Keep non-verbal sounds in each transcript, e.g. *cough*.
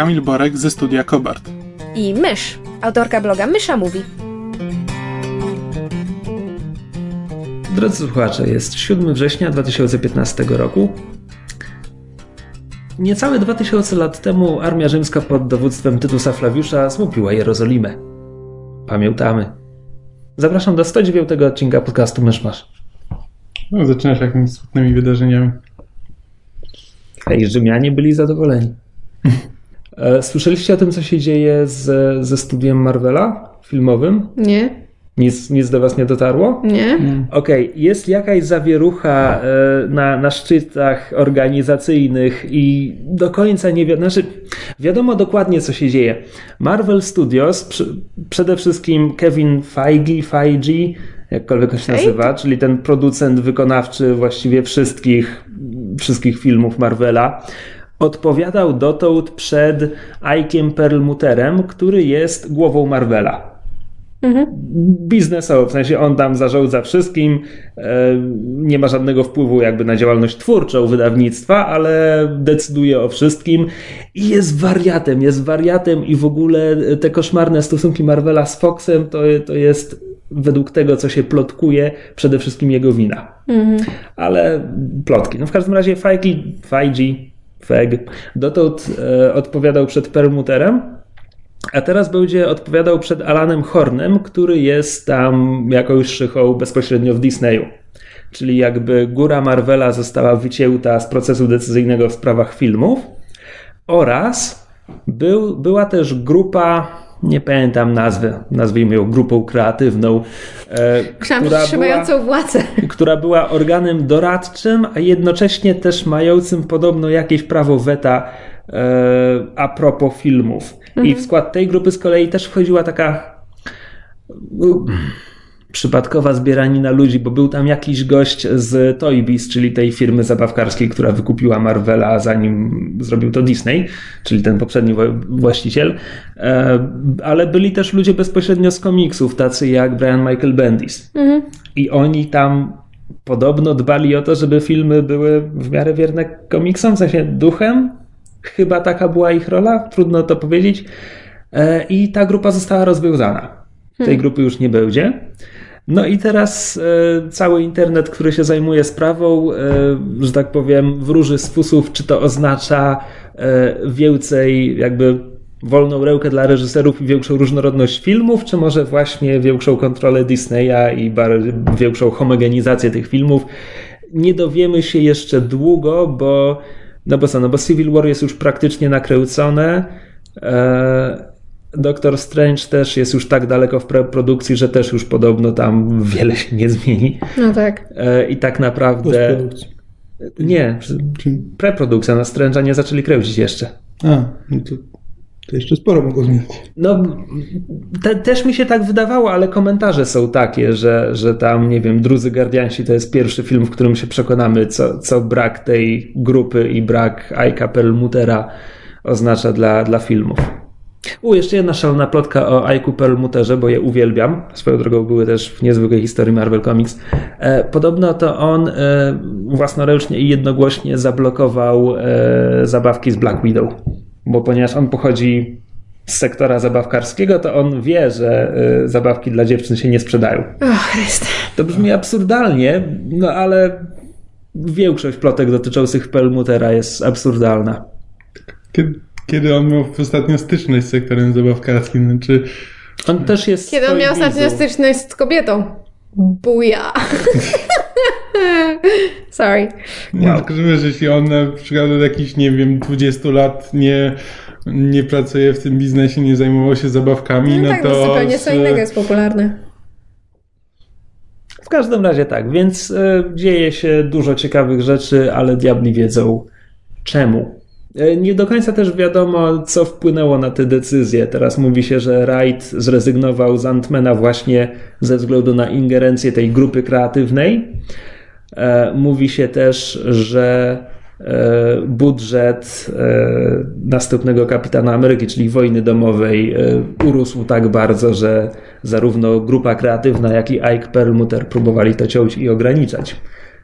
Kamil Borek ze studia Kobart. i Mysz, autorka bloga Mysza Mówi. Drodzy słuchacze, jest 7 września 2015 roku. Niecałe 2000 lat temu armia rzymska pod dowództwem Tytusa Flawiusza złupiła Jerozolimę. Pamiętamy. Zapraszam do 109 odcinka podcastu Myszmasz. No, zaczynasz jakimiś smutnymi wydarzeniami. Hej, Rzymianie byli zadowoleni. *laughs* E, Słyszeliście o tym, co się dzieje z, ze studiem Marvela filmowym? Nie, Nic, nic do was nie dotarło? nie. Okej, jest jakaś zawierucha e, na, na szczytach organizacyjnych i do końca nie wiadomo, znaczy wiadomo dokładnie co się dzieje. Marvel Studios, przy, przede wszystkim Kevin Feige, Feige, jakkolwiek on się nazywa, czyli ten producent wykonawczy właściwie wszystkich, wszystkich filmów Marvela, odpowiadał dotąd przed Ike'iem Perlmutterem, który jest głową Marvela biznesowo, w sensie on tam zarządza wszystkim, e, nie ma żadnego wpływu jakby na działalność twórczą wydawnictwa, ale decyduje o wszystkim i jest wariatem, jest wariatem i w ogóle te koszmarne stosunki Marvela z Foxem to, to jest według tego, co się plotkuje, przede wszystkim jego wina. Ale plotki. No w każdym razie Feige, Feige, Feig dotąd e, odpowiadał przed Perlmutterem, a teraz będzie odpowiadał przed Alanem Hornem, który jest tam jakąś szychą bezpośrednio w Disneyu. Czyli jakby góra Marvela została wycięta z procesu decyzyjnego w sprawach filmów. Oraz był, była też grupa, nie pamiętam nazwy, nazwijmy ją grupą kreatywną, e, Myślałam, która trzymającą była, władzę. która była organem doradczym, a jednocześnie też mającym podobno jakieś prawo weta e, a propos filmów. I w skład tej grupy z kolei też wchodziła taka przypadkowa zbieranina ludzi, bo był tam jakiś gość z Toy Biz, czyli tej firmy zabawkarskiej, która wykupiła Marvela, zanim zrobił to Disney, czyli ten poprzedni właściciel. E, ale byli też ludzie bezpośrednio z komiksów, tacy jak Brian Michael Bendis. I oni tam podobno dbali o to, żeby filmy były w miarę wierne komiksom, w sensie duchem. Chyba taka była ich rola, trudno to powiedzieć. E, I ta grupa została rozwiązana. Tej grupy już nie będzie. No i teraz e, cały internet, który się zajmuje sprawą, e, że tak powiem, wróży z fusów, czy to oznacza e, więcej jakby wolną rękę dla reżyserów i większą różnorodność filmów, czy może właśnie większą kontrolę Disneya i większą homogenizację tych filmów. Nie dowiemy się jeszcze długo, bo no bo co, no bo Civil War jest już praktycznie nakręcone. Doctor Strange też jest już tak daleko w produkcji, że też już podobno tam wiele się nie zmieni. No tak. E, I tak naprawdę. Nie, preprodukcja na Strange'a nie zaczęli kręcić jeszcze. A, no to, to jeszcze sporo mogło zmienić. No, te, też mi się tak wydawało, ale komentarze są takie, że, że tam, nie wiem, Drudzy Guardiansi to jest pierwszy film, w którym się przekonamy, co, co brak tej grupy i brak Aika Perlmuttera oznacza dla, dla filmów. U, jeszcze jedna szalona plotka o Aiku Perlmutterze, bo je uwielbiam. Swoją drogą były też w niezwykłej historii Marvel Comics. E, podobno to on e, własnoręcznie i jednogłośnie zablokował e, zabawki z Black Widow. Bo ponieważ on pochodzi z sektora zabawkarskiego, to on wie, że e, zabawki dla dziewczyn się nie sprzedają. O, Chryste. To brzmi absurdalnie, no ale większość plotek dotyczących Perlmuttera jest absurdalna. Kiedy, kiedy on miał ostatnio styczność z sektorem zabawkarskim? Czy On też jest. Kiedy on miał ostatnio styczność z kobietą? Buja. *laughs* Sorry. nie, Wow. tylko że wiesz, jeśli on na przykład od jakichś, nie wiem, 20 lat nie, nie pracuje w tym biznesie, nie zajmował się zabawkami, No no, tak, to... bo zupełnie co innego jest popularne. W każdym razie tak, więc e, dzieje się dużo ciekawych rzeczy, ale diabli wiedzą czemu. E, nie do końca też wiadomo, co wpłynęło na te decyzje. Teraz mówi się, że Wright zrezygnował z Antmana właśnie ze względu na ingerencję tej grupy kreatywnej. E, mówi się też, że e, budżet następnego Kapitana Ameryki, czyli wojny domowej, urósł tak bardzo, że zarówno grupa kreatywna, jak i Ike Perlmutter próbowali to ciąć i ograniczać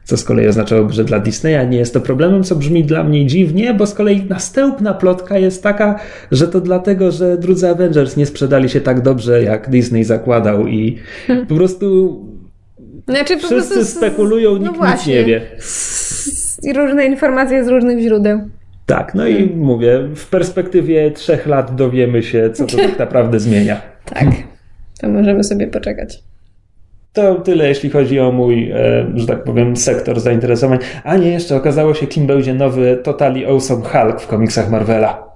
co z kolei oznaczałoby, że dla Disneya nie jest to problemem, co brzmi dla mnie dziwnie, bo z kolei następna plotka jest taka, że to dlatego, że drudzy Avengers nie sprzedali się tak dobrze, jak Disney zakładał i po prostu znaczy, po wszyscy prostu spekulują, no nikt właśnie, nic nie wie. I różne informacje z różnych źródeł. Tak, no i mówię, w perspektywie trzech lat dowiemy się, co to *laughs* tak naprawdę zmienia. Tak, to możemy sobie poczekać. To tyle, jeśli chodzi o mój, e, że tak powiem, sektor zainteresowań. A nie, jeszcze okazało się, kim będzie nowy Totally Awesome Hulk w komiksach Marvela.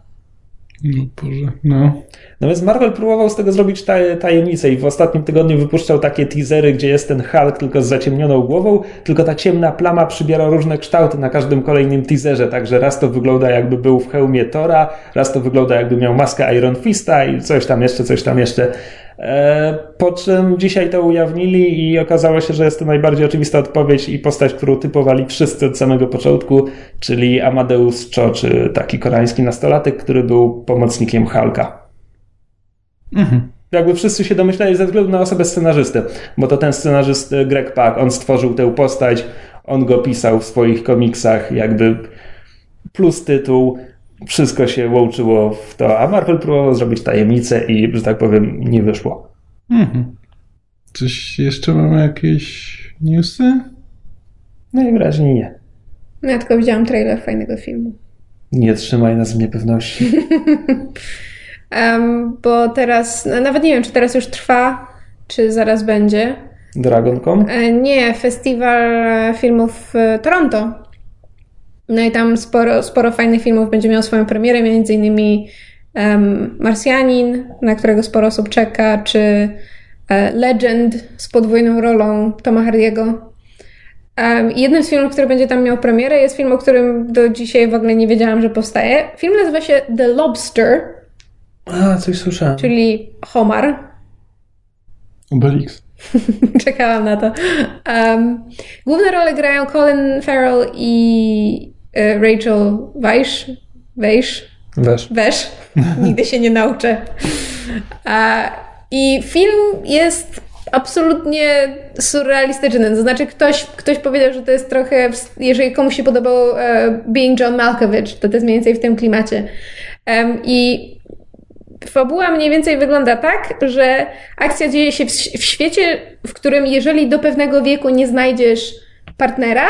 No Boże, no. No więc Marvel próbował z tego zrobić tajemnicę i w ostatnim tygodniu wypuszczał takie teasery, gdzie jest ten Hulk tylko z zaciemnioną głową, tylko ta ciemna plama przybiera różne kształty na każdym kolejnym teaserze, także raz to wygląda jakby był w hełmie Tora, raz to wygląda jakby miał maskę Iron Fista i coś tam jeszcze, coś tam jeszcze. E, po czym dzisiaj to ujawnili i okazało się, że jest to najbardziej oczywista odpowiedź i postać, którą typowali wszyscy od samego początku, czyli Amadeus Cho, czy taki koreański nastolatek, który był pomocnikiem Hulka. Mhm. Jakby wszyscy się domyślali ze względu na osobę scenarzysty, bo to ten scenarzyst Greg Pak, on stworzył tę postać, on go pisał w swoich komiksach, jakby plus tytuł, wszystko się łączyło w to, a Marvel próbował zrobić tajemnicę i, że tak powiem, nie wyszło. Mhm. Coś jeszcze mamy jakieś newsy? Najwyraźniej nie. No ja tylko widziałam trailer fajnego filmu. Nie trzymaj nas w niepewności. *laughs* um, bo teraz, no, nawet nie wiem, czy teraz już trwa, czy zaraz będzie. DragonCon? E, nie, festiwal filmów w Toronto. No i tam sporo, sporo fajnych filmów będzie miał swoją premierę, między innymi um, Marsjanin, na którego sporo osób czeka, czy uh, Legend z podwójną rolą Toma Hardiego. Um, jednym z filmów, który będzie tam miał premierę, jest film, o którym do dzisiaj w ogóle nie wiedziałam, że powstaje. Film nazywa się The Lobster. A, coś słyszałam. Czyli homar. Obelix. *laughs* Czekałam na to. Um, główne role grają Colin Farrell i E, Rachel Weisz, Weisz, Wesz. Wesz. *laughs* Nigdy się nie nauczę. I film jest absolutnie surrealistyczny. To znaczy, ktoś, ktoś powiedział, że to jest trochę, jeżeli komuś się podobał e, Being John Malkovich, to to jest mniej więcej w tym klimacie. I fabuła mniej więcej wygląda tak, że akcja dzieje się w, w świecie, w którym jeżeli do pewnego wieku nie znajdziesz partnera,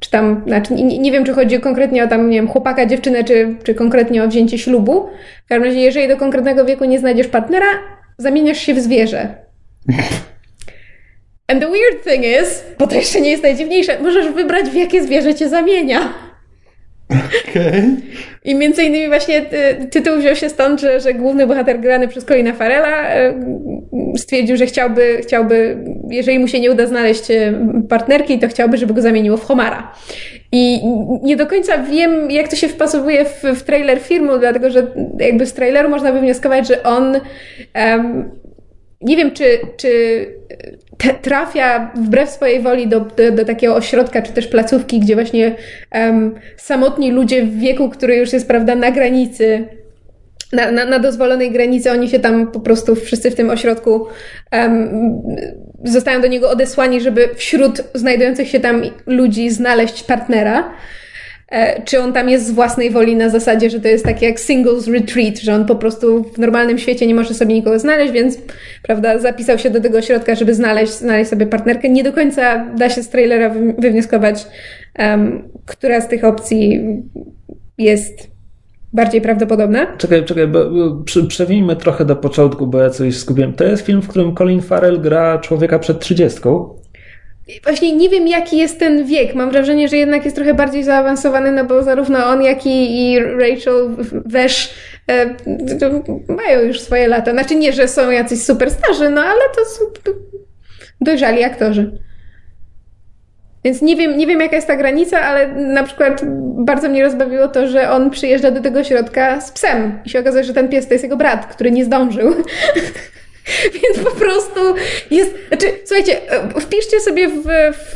czy tam, znaczy nie, nie, wiem, czy chodzi konkretnie o tam, nie wiem, chłopaka, dziewczynę, czy, czy konkretnie o wzięcie ślubu. W każdym razie, jeżeli do konkretnego wieku nie znajdziesz partnera, zamieniasz się w zwierzę. *laughs* And the weird thing is, bo to jeszcze nie jest najdziwniejsze, możesz wybrać, w jakie zwierzę cię zamienia. Okay. I między innymi właśnie y, tytuł wziął się stąd, że, że główny bohater grany przez Colina Farela y, stwierdził, że chciałby, chciałby, jeżeli mu się nie uda znaleźć y, partnerki, to chciałby, żeby go zamieniło w Homara. I nie do końca wiem, jak to się wpasowuje w, w trailer filmu, dlatego że jakby z traileru można wywnioskować, że on um, nie wiem, czy, czy trafia wbrew swojej woli do, do, do, takiego ośrodka, czy też placówki, gdzie właśnie um, samotni ludzie w wieku, który już jest, prawda, na granicy, na, na, na dozwolonej granicy, oni się tam po prostu wszyscy w tym ośrodku um, zostają do niego odesłani, żeby wśród znajdujących się tam ludzi znaleźć partnera. E, czy on tam jest z własnej woli na zasadzie, że to jest takie jak singles retreat, że on po prostu w normalnym świecie nie może sobie nikogo znaleźć, więc prawda, zapisał się do tego ośrodka, żeby znaleźć, znaleźć sobie partnerkę. Nie do końca da się z trailera wywnioskować, um, która z tych opcji jest bardziej prawdopodobna. Czekaj, czekaj, bo, bo przewijmy trochę do początku, bo ja coś skupiłem. To jest film, w którym Colin Farrell gra człowieka przed trzydziestką. Właśnie nie wiem, jaki jest ten wiek. Mam wrażenie, że jednak jest trochę bardziej zaawansowany, no bo zarówno on, jak i, Rachel Wesz e, mają już swoje lata. Znaczy nie, że są jacyś super starzy, no ale to są dojrzali aktorzy. Więc nie wiem, nie wiem, jaka jest ta granica, ale na przykład bardzo mnie rozbawiło to, że on przyjeżdża do tego środka z psem i się okazuje, że ten pies to jest jego brat, który nie zdążył. *laughs* *laughs* Więc po prostu jest. Znaczy, słuchajcie, wpiszcie sobie w,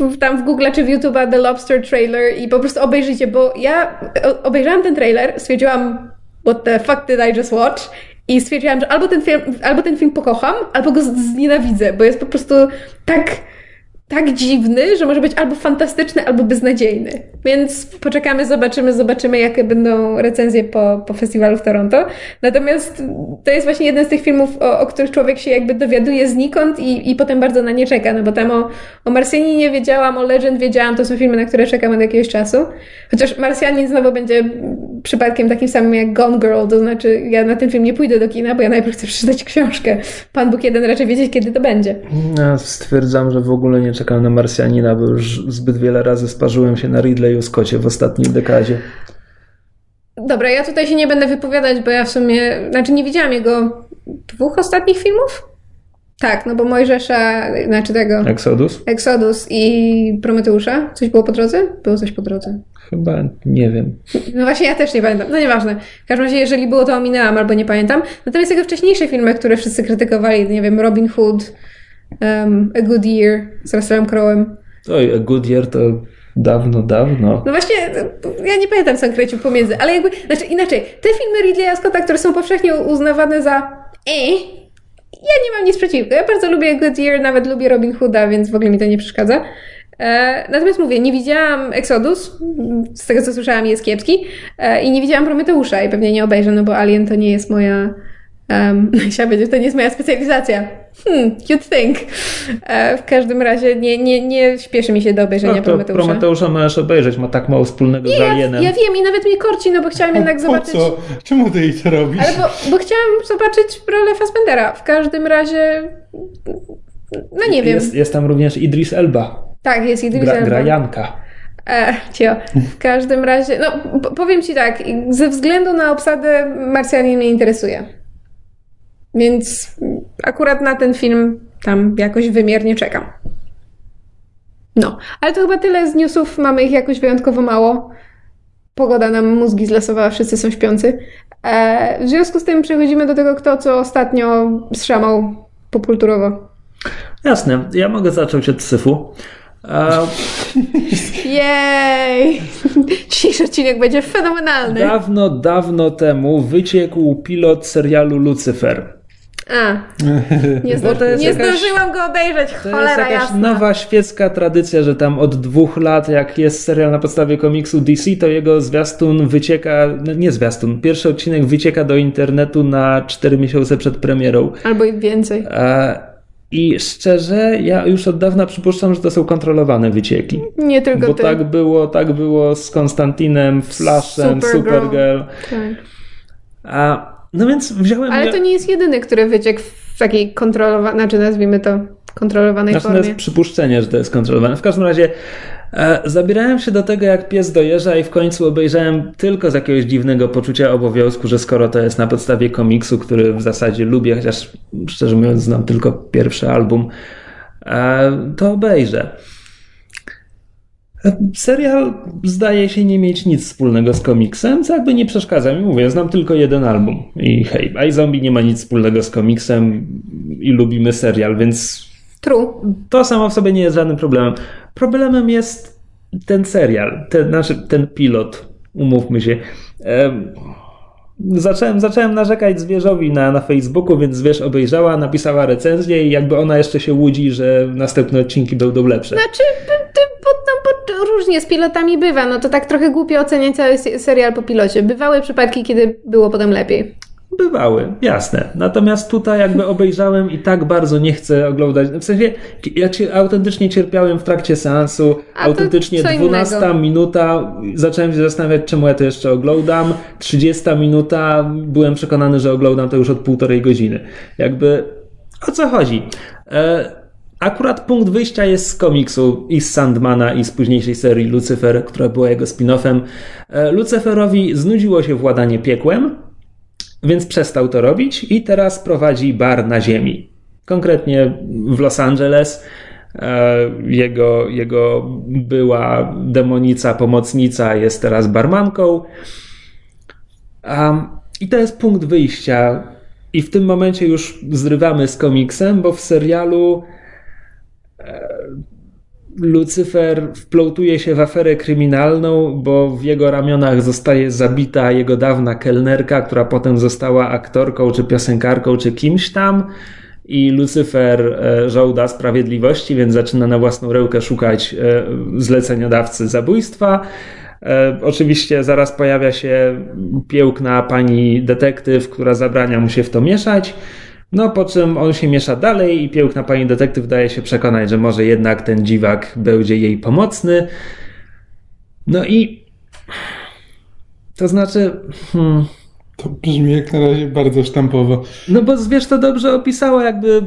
w, tam w Google czy w YouTube'a The Lobster Trailer i po prostu obejrzyjcie, bo ja obejrzałam ten trailer, stwierdziłam, what the fuck did I just watch? I stwierdziłam, że albo ten film, albo ten film pokocham, albo go znienawidzę, bo jest po prostu tak tak dziwny, że może być albo fantastyczny, albo beznadziejny. Więc poczekamy, zobaczymy, zobaczymy, jakie będą recenzje po, po festiwalu w Toronto. Natomiast to jest właśnie jeden z tych filmów, o, o których człowiek się jakby dowiaduje znikąd i, i potem bardzo na nie czeka, no bo tam o, o Marsjaninie wiedziałam, o Legend wiedziałam, to są filmy, na które czekam od jakiegoś czasu. Chociaż Marsjanin znowu będzie przypadkiem takim samym jak Gone Girl, to znaczy ja na ten film nie pójdę do kina, bo ja najpierw chcę *laughs* przeczytać książkę. Pan Bóg jeden raczej wiedzieć, kiedy to będzie. Ja stwierdzam, że w ogóle nie czekam na Marsjanina, bo już zbyt wiele razy sparzyłem się na Ridleyu Scottie w ostatniej dekadzie. Dobra, ja tutaj się nie będę wypowiadać, bo ja w sumie, znaczy nie widziałam jego dwóch ostatnich filmów? Tak, no bo Mojżesza, znaczy tego... Exodus? Exodus i Prometeusza. Coś było po drodze? Było coś po drodze. Chyba nie wiem. No właśnie ja też nie pamiętam. No nieważne. W każdym razie, jeżeli było, to ominęłam albo nie pamiętam. Natomiast jego wcześniejsze filmy, które wszyscy krytykowali, nie wiem, Robin Hood, um, A Good Year z Russellem Crowe'em. Oj, A Good Year to dawno, dawno. No właśnie, ja nie pamiętam, co on kręcił pomiędzy, ale jakby, znaczy inaczej, te filmy Ridleya Scotta, które są powszechnie uznawane za e, ja nie mam nic przeciwko. Ja bardzo lubię Good Year, nawet lubię Robin Hooda, więc w ogóle mi to nie przeszkadza. E, natomiast mówię, nie widziałam Exodus, z tego co słyszałam jest kiepski e, i nie widziałam Prometeusza i pewnie nie obejrzę, no bo Alien to nie jest moja um, *laughs* chciałam powiedzieć, to nie jest moja specjalizacja. Hmm, you'd think. E, w każdym razie nie, nie, nie śpieszy mi się do obejrzenia no, Prometeusza. Prometeusza możesz obejrzeć, ma tak mało wspólnego nie, z Alienem. Ja, ja wiem i nawet mnie korci, no bo chciałam jednak po zobaczyć... co? Czemu ty jej to robisz? Ale bo, bo chciałam zobaczyć rolę Fassbendera. W każdym razie... No nie wiem. Jest, jest tam również Idris Elba. Tak, jest Idris Gra, Elba. Gra Janka. E, cio. W każdym razie, no powiem Ci tak, ze względu na obsadę Marsjanin mnie interesuje. Więc akurat na ten film tam jakoś wymiernie czekam. No, ale to chyba tyle z newsów. Mamy ich jakoś wyjątkowo mało. Pogoda nam mózgi zlasowała, wszyscy są śpiący. E, w związku z tym przechodzimy do tego, kto co ostatnio zszamał popkulturowo. Jasne, ja mogę zacząć od syfu. Jej! Dzisiejszy odcinek będzie fenomenalny. Dawno, dawno temu wyciekł pilot serialu Lucifer. A, *laughs* nie, zdo nie jakaś, zdążyłam go obejrzeć, to cholera jest jakaś jasna. nowa świecka tradycja, że tam od dwóch lat, jak jest serial na podstawie komiksu DC, to jego zwiastun wycieka, no nie zwiastun, pierwszy odcinek wycieka do internetu na cztery miesiące przed premierą. Albo i więcej. A, I szczerze, ja już od dawna przypuszczam, że to są kontrolowane wycieki. Nie tylko Bo ty. tak było, tak było z Konstantinem, Flashem, Supergirl. Supergirl. Tak. A no więc wziąłem. Ale to nie jest jedyny, który wyciekł w takiej kontrolowanej, znaczy nazwijmy to kontrolowanej znaczy, formie. To jest przypuszczenie, że to jest kontrolowane. W każdym razie e, zabierałem się do tego, jak pies dojeżdża i w końcu obejrzałem tylko z jakiegoś dziwnego poczucia obowiązku, że skoro to jest na podstawie komiksu, który w zasadzie lubię, chociaż szczerze mówiąc znam tylko pierwszy album, e, to obejrzę. Serial zdaje się nie mieć nic wspólnego z komiksem, co jakby nie przeszkadza mi. Mówię, znam tylko jeden album i hej, a i zombie nie ma nic wspólnego z komiksem i lubimy serial, więc True. to samo w sobie nie jest żadnym problemem. Problemem jest ten serial, ten, znaczy ten pilot, umówmy się. Zacząłem, zacząłem narzekać Zwierzowi na, na Facebooku, więc Zwierz obejrzała, napisała recenzję i jakby ona jeszcze się łudzi, że następne odcinki będą lepsze. Znaczy, bo, no, bo różnie z pilotami bywa, no to tak trochę głupio oceniać cały serial po pilocie. Bywały przypadki, kiedy było potem lepiej. Bywały, jasne. Natomiast tutaj jakby obejrzałem i tak bardzo nie chcę oglądać. W sensie, jak się autentycznie cierpiałem w trakcie seansu, A autentycznie 12 innego. minuta, zacząłem się zastanawiać, czemu ja to jeszcze oglądam. 30 minuta, byłem przekonany, że oglądam to już od półtorej godziny. Jakby, o co chodzi? E, Akurat punkt wyjścia jest z komiksu i z Sandmana i z późniejszej serii Lucifer, która była jego spin-offem. Luciferowi znudziło się władanie piekłem, więc przestał to robić i teraz prowadzi bar na ziemi. Konkretnie w Los Angeles. E, jego, jego była demonica, pomocnica jest teraz barmanką. I to jest punkt wyjścia. I w tym momencie już zrywamy z komiksem, bo w serialu e, Lucyfer wplątuje się w aferę kryminalną, bo w jego ramionach zostaje zabita jego dawna kelnerka, która potem została aktorką, czy piosenkarką, czy kimś tam. I Lucyfer e, żołda sprawiedliwości, więc zaczyna na własną rękę szukać e, zleceniodawcy zabójstwa. E, oczywiście zaraz pojawia się piękna pani detektyw, która zabrania mu się w to mieszać. No po czym on się miesza dalej i piękna pani detektyw daje się przekonać, że może jednak ten dziwak będzie jej pomocny. No i to znaczy. Hmm, to brzmi jak na razie bardzo sztampowo. No bo wiesz, to dobrze opisała, jakby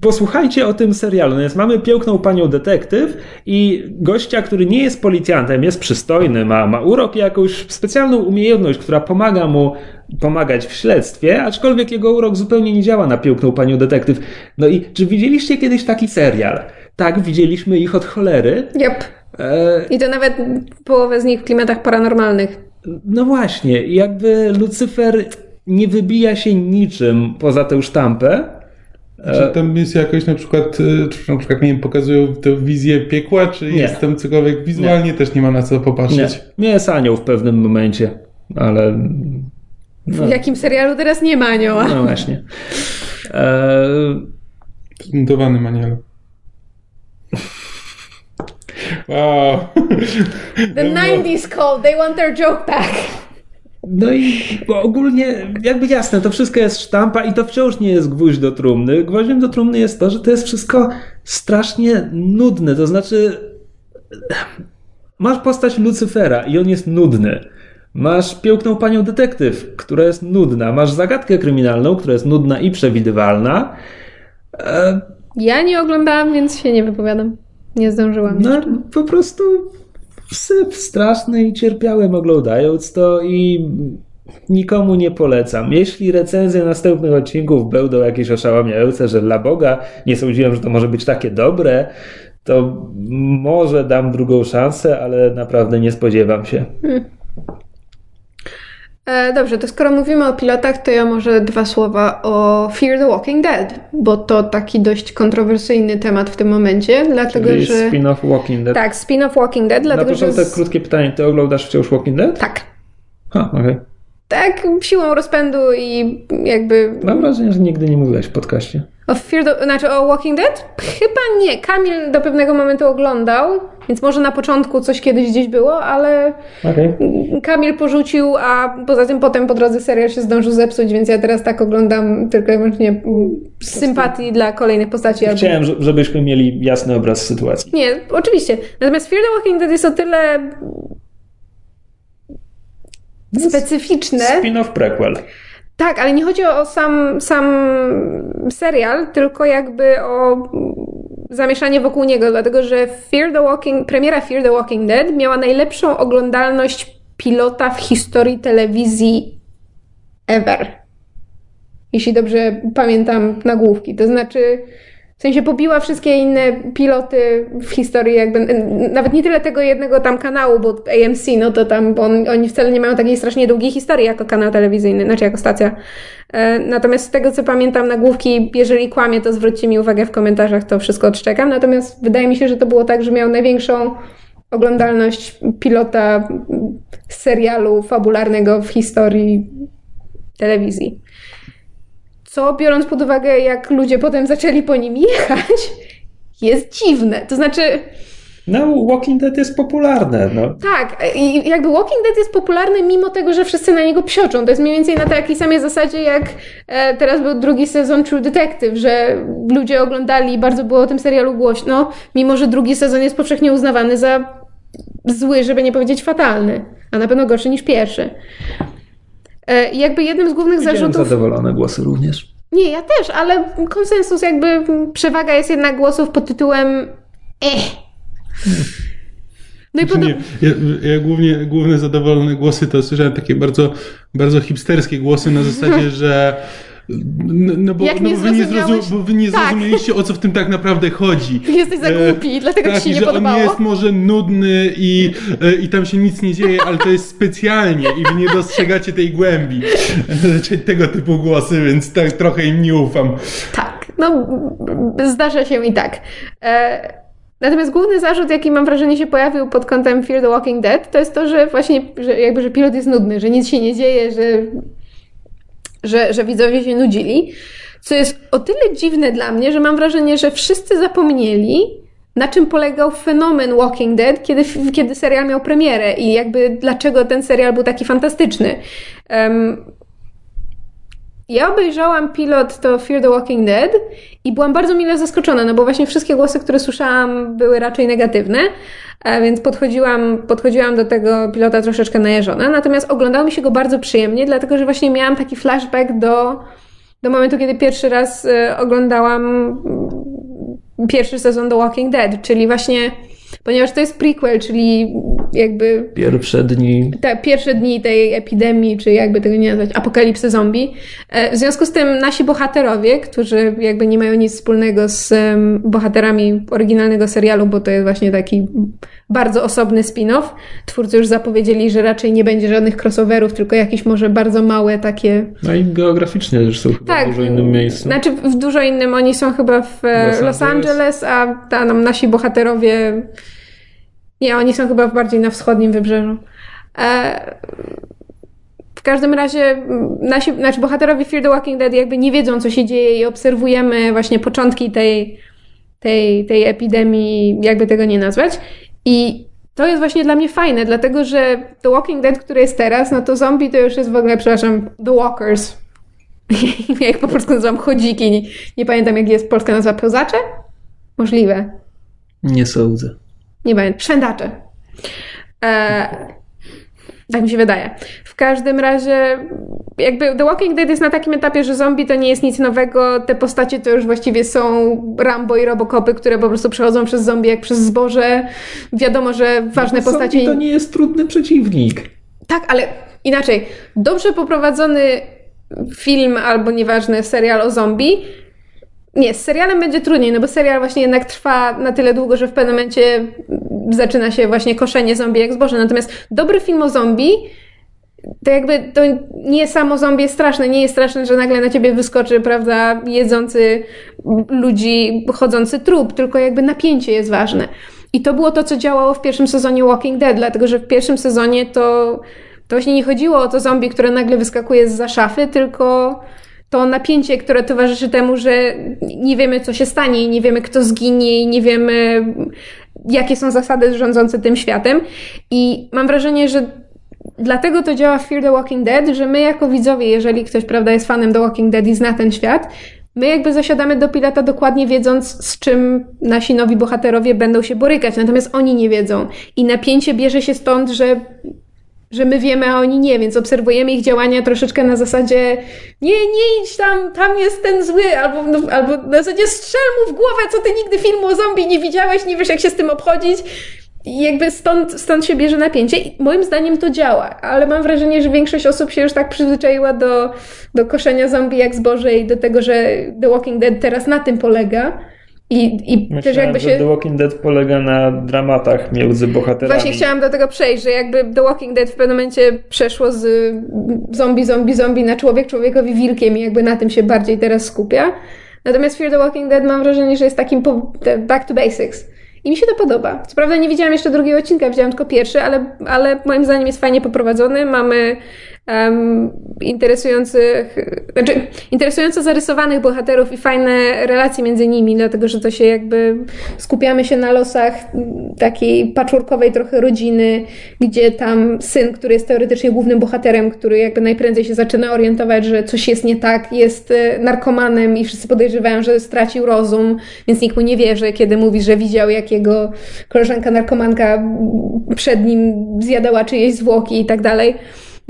posłuchajcie o tym serialu. No jest, mamy piękną panią detektyw i gościa, który nie jest policjantem, jest przystojny, ma, ma urok i jakąś specjalną umiejętność, która pomaga mu pomagać w śledztwie, aczkolwiek jego urok zupełnie nie działa na piękną panią detektyw. No i czy widzieliście kiedyś taki serial? Tak, widzieliśmy ich od cholery. Yep. E... I to nawet połowę z nich w klimatach paranormalnych. No właśnie, jakby Lucyfer nie wybija się niczym poza tę sztampę. Czy tam jest jakoś na przykład, e, czy na przykład, nie wiem, pokazują tę wizję piekła, czy nie. jest tam cokolwiek wizualnie nie. też nie ma na co popatrzeć? Nie, nie jest anioł w pewnym momencie, ale... No. W jakim serialu teraz nie ma anioła? No właśnie. E... Zmutowany manielu. Wow. The 90s called, they want their joke back. No i ogólnie, jakby jasne, to wszystko jest sztampa i to wciąż nie jest gwóźdź do trumny. Gwoździem do trumny jest to, że to jest wszystko strasznie nudne. To znaczy, masz postać Lucyfera i on jest nudny. Masz piękną panią detektyw, która jest nudna. Masz zagadkę kryminalną, która jest nudna i przewidywalna. E... Ja nie oglądałam, więc się nie wypowiadam. Nie zdążyłam. No, jeszcze. po prostu syp straszny i cierpiałem oglądając to i nikomu nie polecam. Jeśli recenzje następnych odcinków będą jakieś oszałamiające, że dla Boga nie sądziłem, że to może być takie dobre, to może dam drugą szansę, ale naprawdę nie spodziewam się. Hmm. E, dobrze, to skoro mówimy o pilotach, to ja może dwa słowa o Fear the Walking Dead, bo to taki dość kontrowersyjny temat w tym momencie, dlatego Czyli że... spin-off Walking Dead. Tak, spin-off Walking Dead, dlatego Na początek że... krótkie pytanie, ty oglądasz wciąż Walking Dead? Tak. Ha, okej. Okay. Tak, siłą rozpędu i jakby... Mam wrażenie, że nigdy nie mówiłaś w podcaście. O Fear the, znaczy o Walking Dead? Chyba nie. Kamil do pewnego momentu oglądał, więc może na początku coś kiedyś gdzieś było, ale okay. Kamil porzucił, a poza tym potem po drodze serial się zdążył zepsuć, więc ja teraz tak oglądam tylko i wyłącznie z sympatii dla kolejnych postaci. Chciałem, albo... żebyśmy mieli jasny obraz sytuacji. Nie, oczywiście. Natomiast Fear the Walking Dead jest o tyle specyficzne. Spin-off prequel. Tak, ale nie chodzi o sam, sam serial, tylko jakby o zamieszanie wokół niego, dlatego że Fear the Walking, premiera Fear the Walking Dead miała najlepszą oglądalność pilota w historii telewizji ever. Jeśli dobrze pamiętam nagłówki. To znaczy, w sensie pobiła wszystkie inne piloty w historii, jakby, nawet nie tyle tego jednego tam kanału, bo AMC, no to tam, bo on, oni wcale nie mają takiej strasznie długiej historii jako kanał telewizyjny, znaczy jako stacja. E, natomiast z tego, co pamiętam nagłówki, jeżeli kłamie, to zwróćcie mi uwagę w komentarzach, to wszystko odszczekam. Natomiast wydaje mi się, że to było tak, że miał największą oglądalność pilota serialu fabularnego w historii telewizji. Co biorąc pod uwagę, jak ludzie potem zaczęli po nim jechać, jest dziwne. To znaczy. No, Walking Dead jest popularne. No. Tak, i jakby Walking Dead jest popularny mimo tego, że wszyscy na niego psioczą. To jest mniej więcej na takiej samej zasadzie, jak e, teraz był drugi sezon True Detective, że ludzie oglądali i bardzo było o tym serialu głośno, mimo że drugi sezon jest powszechnie uznawany za zły, żeby nie powiedzieć fatalny, a na pewno gorszy niż pierwszy. E, jakby jednym z głównych Widziałem zarzutów... zadowolone głosy również. Nie, ja też, ale konsensus jakby przewaga jest jednak głosów pod tytułem eh. No i znaczy, podobnie. Ja, ja, głównie, główne zadowolone głosy to słyszałem takie bardzo, bardzo hipsterskie głosy na zasadzie, *laughs* że No, no bo, Jak no nie bo wy nie, zrozum, bo wy nie Tak. zrozumieliście, o co w tym tak naprawdę chodzi. Ty *laughs* jesteś za E, głupi, dlatego tak, ci się i nie że podobało. on jest może nudny i, e, i tam się nic nie dzieje, ale to jest specjalnie i wy nie dostrzegacie tej głębi. Znaczy, tego typu głosy, więc tak trochę im nie ufam. Tak, no zdarza się i tak. E, natomiast główny zarzut, jaki mam wrażenie się pojawił pod kątem Fear the Walking Dead, to jest to, że właśnie, że jakby, że pilot jest nudny, że nic się nie dzieje, że, że, że widzowie się nudzili. Co jest o tyle dziwne dla mnie, że mam wrażenie, że wszyscy zapomnieli, na czym polegał fenomen Walking Dead, kiedy, kiedy serial miał premierę i jakby dlaczego ten serial był taki fantastyczny. Em, ja obejrzałam pilot to Fear the Walking Dead i byłam bardzo mile zaskoczona, no bo właśnie wszystkie głosy, które słyszałam, były raczej negatywne, a więc podchodziłam, podchodziłam do tego pilota troszeczkę najeżona. Natomiast oglądało mi się go bardzo przyjemnie, dlatego że właśnie miałam taki flashback do, do momentu, kiedy pierwszy raz e, oglądałam mm, pierwszy sezon The Walking Dead, czyli właśnie, ponieważ to jest prequel, czyli jakby Pierwsze dni. te pierwsze dni tej epidemii, czy jakby tego nie nazwać, apokalipsy zombie. E, W związku z tym nasi bohaterowie, którzy jakby nie mają nic wspólnego z bohaterami oryginalnego serialu, bo to jest właśnie taki bardzo osobny spin-off. Twórcy już zapowiedzieli, że raczej nie będzie żadnych crossoverów, tylko jakieś może bardzo małe takie No i geograficznie też są chyba tak, w dużo innym miejscu. Znaczy w dużo innym oni są chyba w e, Los Los, Angeles. Angeles, a tam nasi bohaterowie nie, oni są chyba bardziej na wschodnim wybrzeżu. E, w każdym razie m, nasi, znaczy bohaterowie Fear the Walking Dead jakby nie wiedzą, co się dzieje i obserwujemy właśnie początki tej, tej, tej epidemii, jakby tego nie nazwać. I to jest właśnie dla mnie fajne, dlatego że The Walking Dead, który jest teraz, no to zombie to już jest w ogóle, przepraszam, The Walkers. *laughs* jak po polsku nazywam chodziki. Nie, nie pamiętam, jak jest polska nazwa. Pełzacze? Możliwe. Nie sądzę. Nie pamiętam. Szwędacze. E, tak mi się wydaje. W każdym razie, jakby The Walking Dead jest na takim etapie, że zombie to nie jest nic nowego. Te postacie to już właściwie są Rambo i Robocopy, które po prostu przechodzą przez zombie jak przez zboże. Wiadomo, że ważne Zombie postacie. to nie jest trudny przeciwnik. Tak, ale inaczej. Dobrze poprowadzony film albo nieważny serial o zombie. Nie, z serialem będzie trudniej, no bo serial właśnie jednak trwa na tyle długo, że w pewnym momencie zaczyna się właśnie koszenie zombie jak zboże. Natomiast dobry film o zombie to jakby to nie samo zombie jest straszne. Nie jest straszne, że nagle na ciebie wyskoczy, prawda, jedzący ludzi, chodzący trup, tylko jakby napięcie jest ważne. I to było to, co działało w pierwszym sezonie Walking Dead, dlatego że w pierwszym sezonie to, to właśnie nie chodziło o to zombie, które nagle wyskakuje z za szafy, tylko to napięcie, które towarzyszy temu, że nie wiemy, co się stanie, nie wiemy, kto zginie, nie wiemy, jakie są zasady rządzące tym światem. I mam wrażenie, że dlatego to działa w Fear the Walking Dead, że my jako widzowie, jeżeli ktoś, prawda, jest fanem The Walking Dead i zna ten świat, my jakby zasiadamy do pilota dokładnie wiedząc, z czym nasi nowi bohaterowie będą się borykać, natomiast oni nie wiedzą. I napięcie bierze się stąd, że że my wiemy, a oni nie, więc obserwujemy ich działania troszeczkę na zasadzie nie, nie idź tam, tam jest ten zły, albo, no, albo na zasadzie strzel mu w głowę, co ty nigdy filmu o zombie nie widziałeś, nie wiesz jak się z tym obchodzić. I jakby stąd, stąd się bierze napięcie i moim zdaniem to działa, ale mam wrażenie, że większość osób się już tak przyzwyczaiła do, do koszenia zombie jak zboże i do tego, że The Walking Dead teraz na tym polega. I, i Myślałem, też jakby się... The Walking Dead polega na dramatach między bohaterami. Właśnie chciałam do tego przejść, że jakby The Walking Dead w pewnym momencie przeszło z zombie, zombie, zombie na człowiek, człowiekowi wilkiem i jakby na tym się bardziej teraz skupia. Natomiast Fear the Walking Dead mam wrażenie, że jest takim back to basics. I mi się to podoba. Co prawda nie widziałam jeszcze drugiego odcinka, widziałam tylko pierwszy, ale, ale moim zdaniem jest fajnie poprowadzony. Mamy um, interesujących, znaczy interesująco zarysowanych bohaterów i fajne relacje między nimi, dlatego że to się jakby skupiamy się na losach takiej patchworkowej trochę rodziny, gdzie tam syn, który jest teoretycznie głównym bohaterem, który jakby najprędzej się zaczyna orientować, że coś jest nie tak, jest e, narkomanem i wszyscy podejrzewają, że stracił rozum, więc nikt mu nie wierzy, kiedy mówi, że widział jak jego koleżanka narkomanka przed nim zjadała czyjeś zwłoki i tak dalej.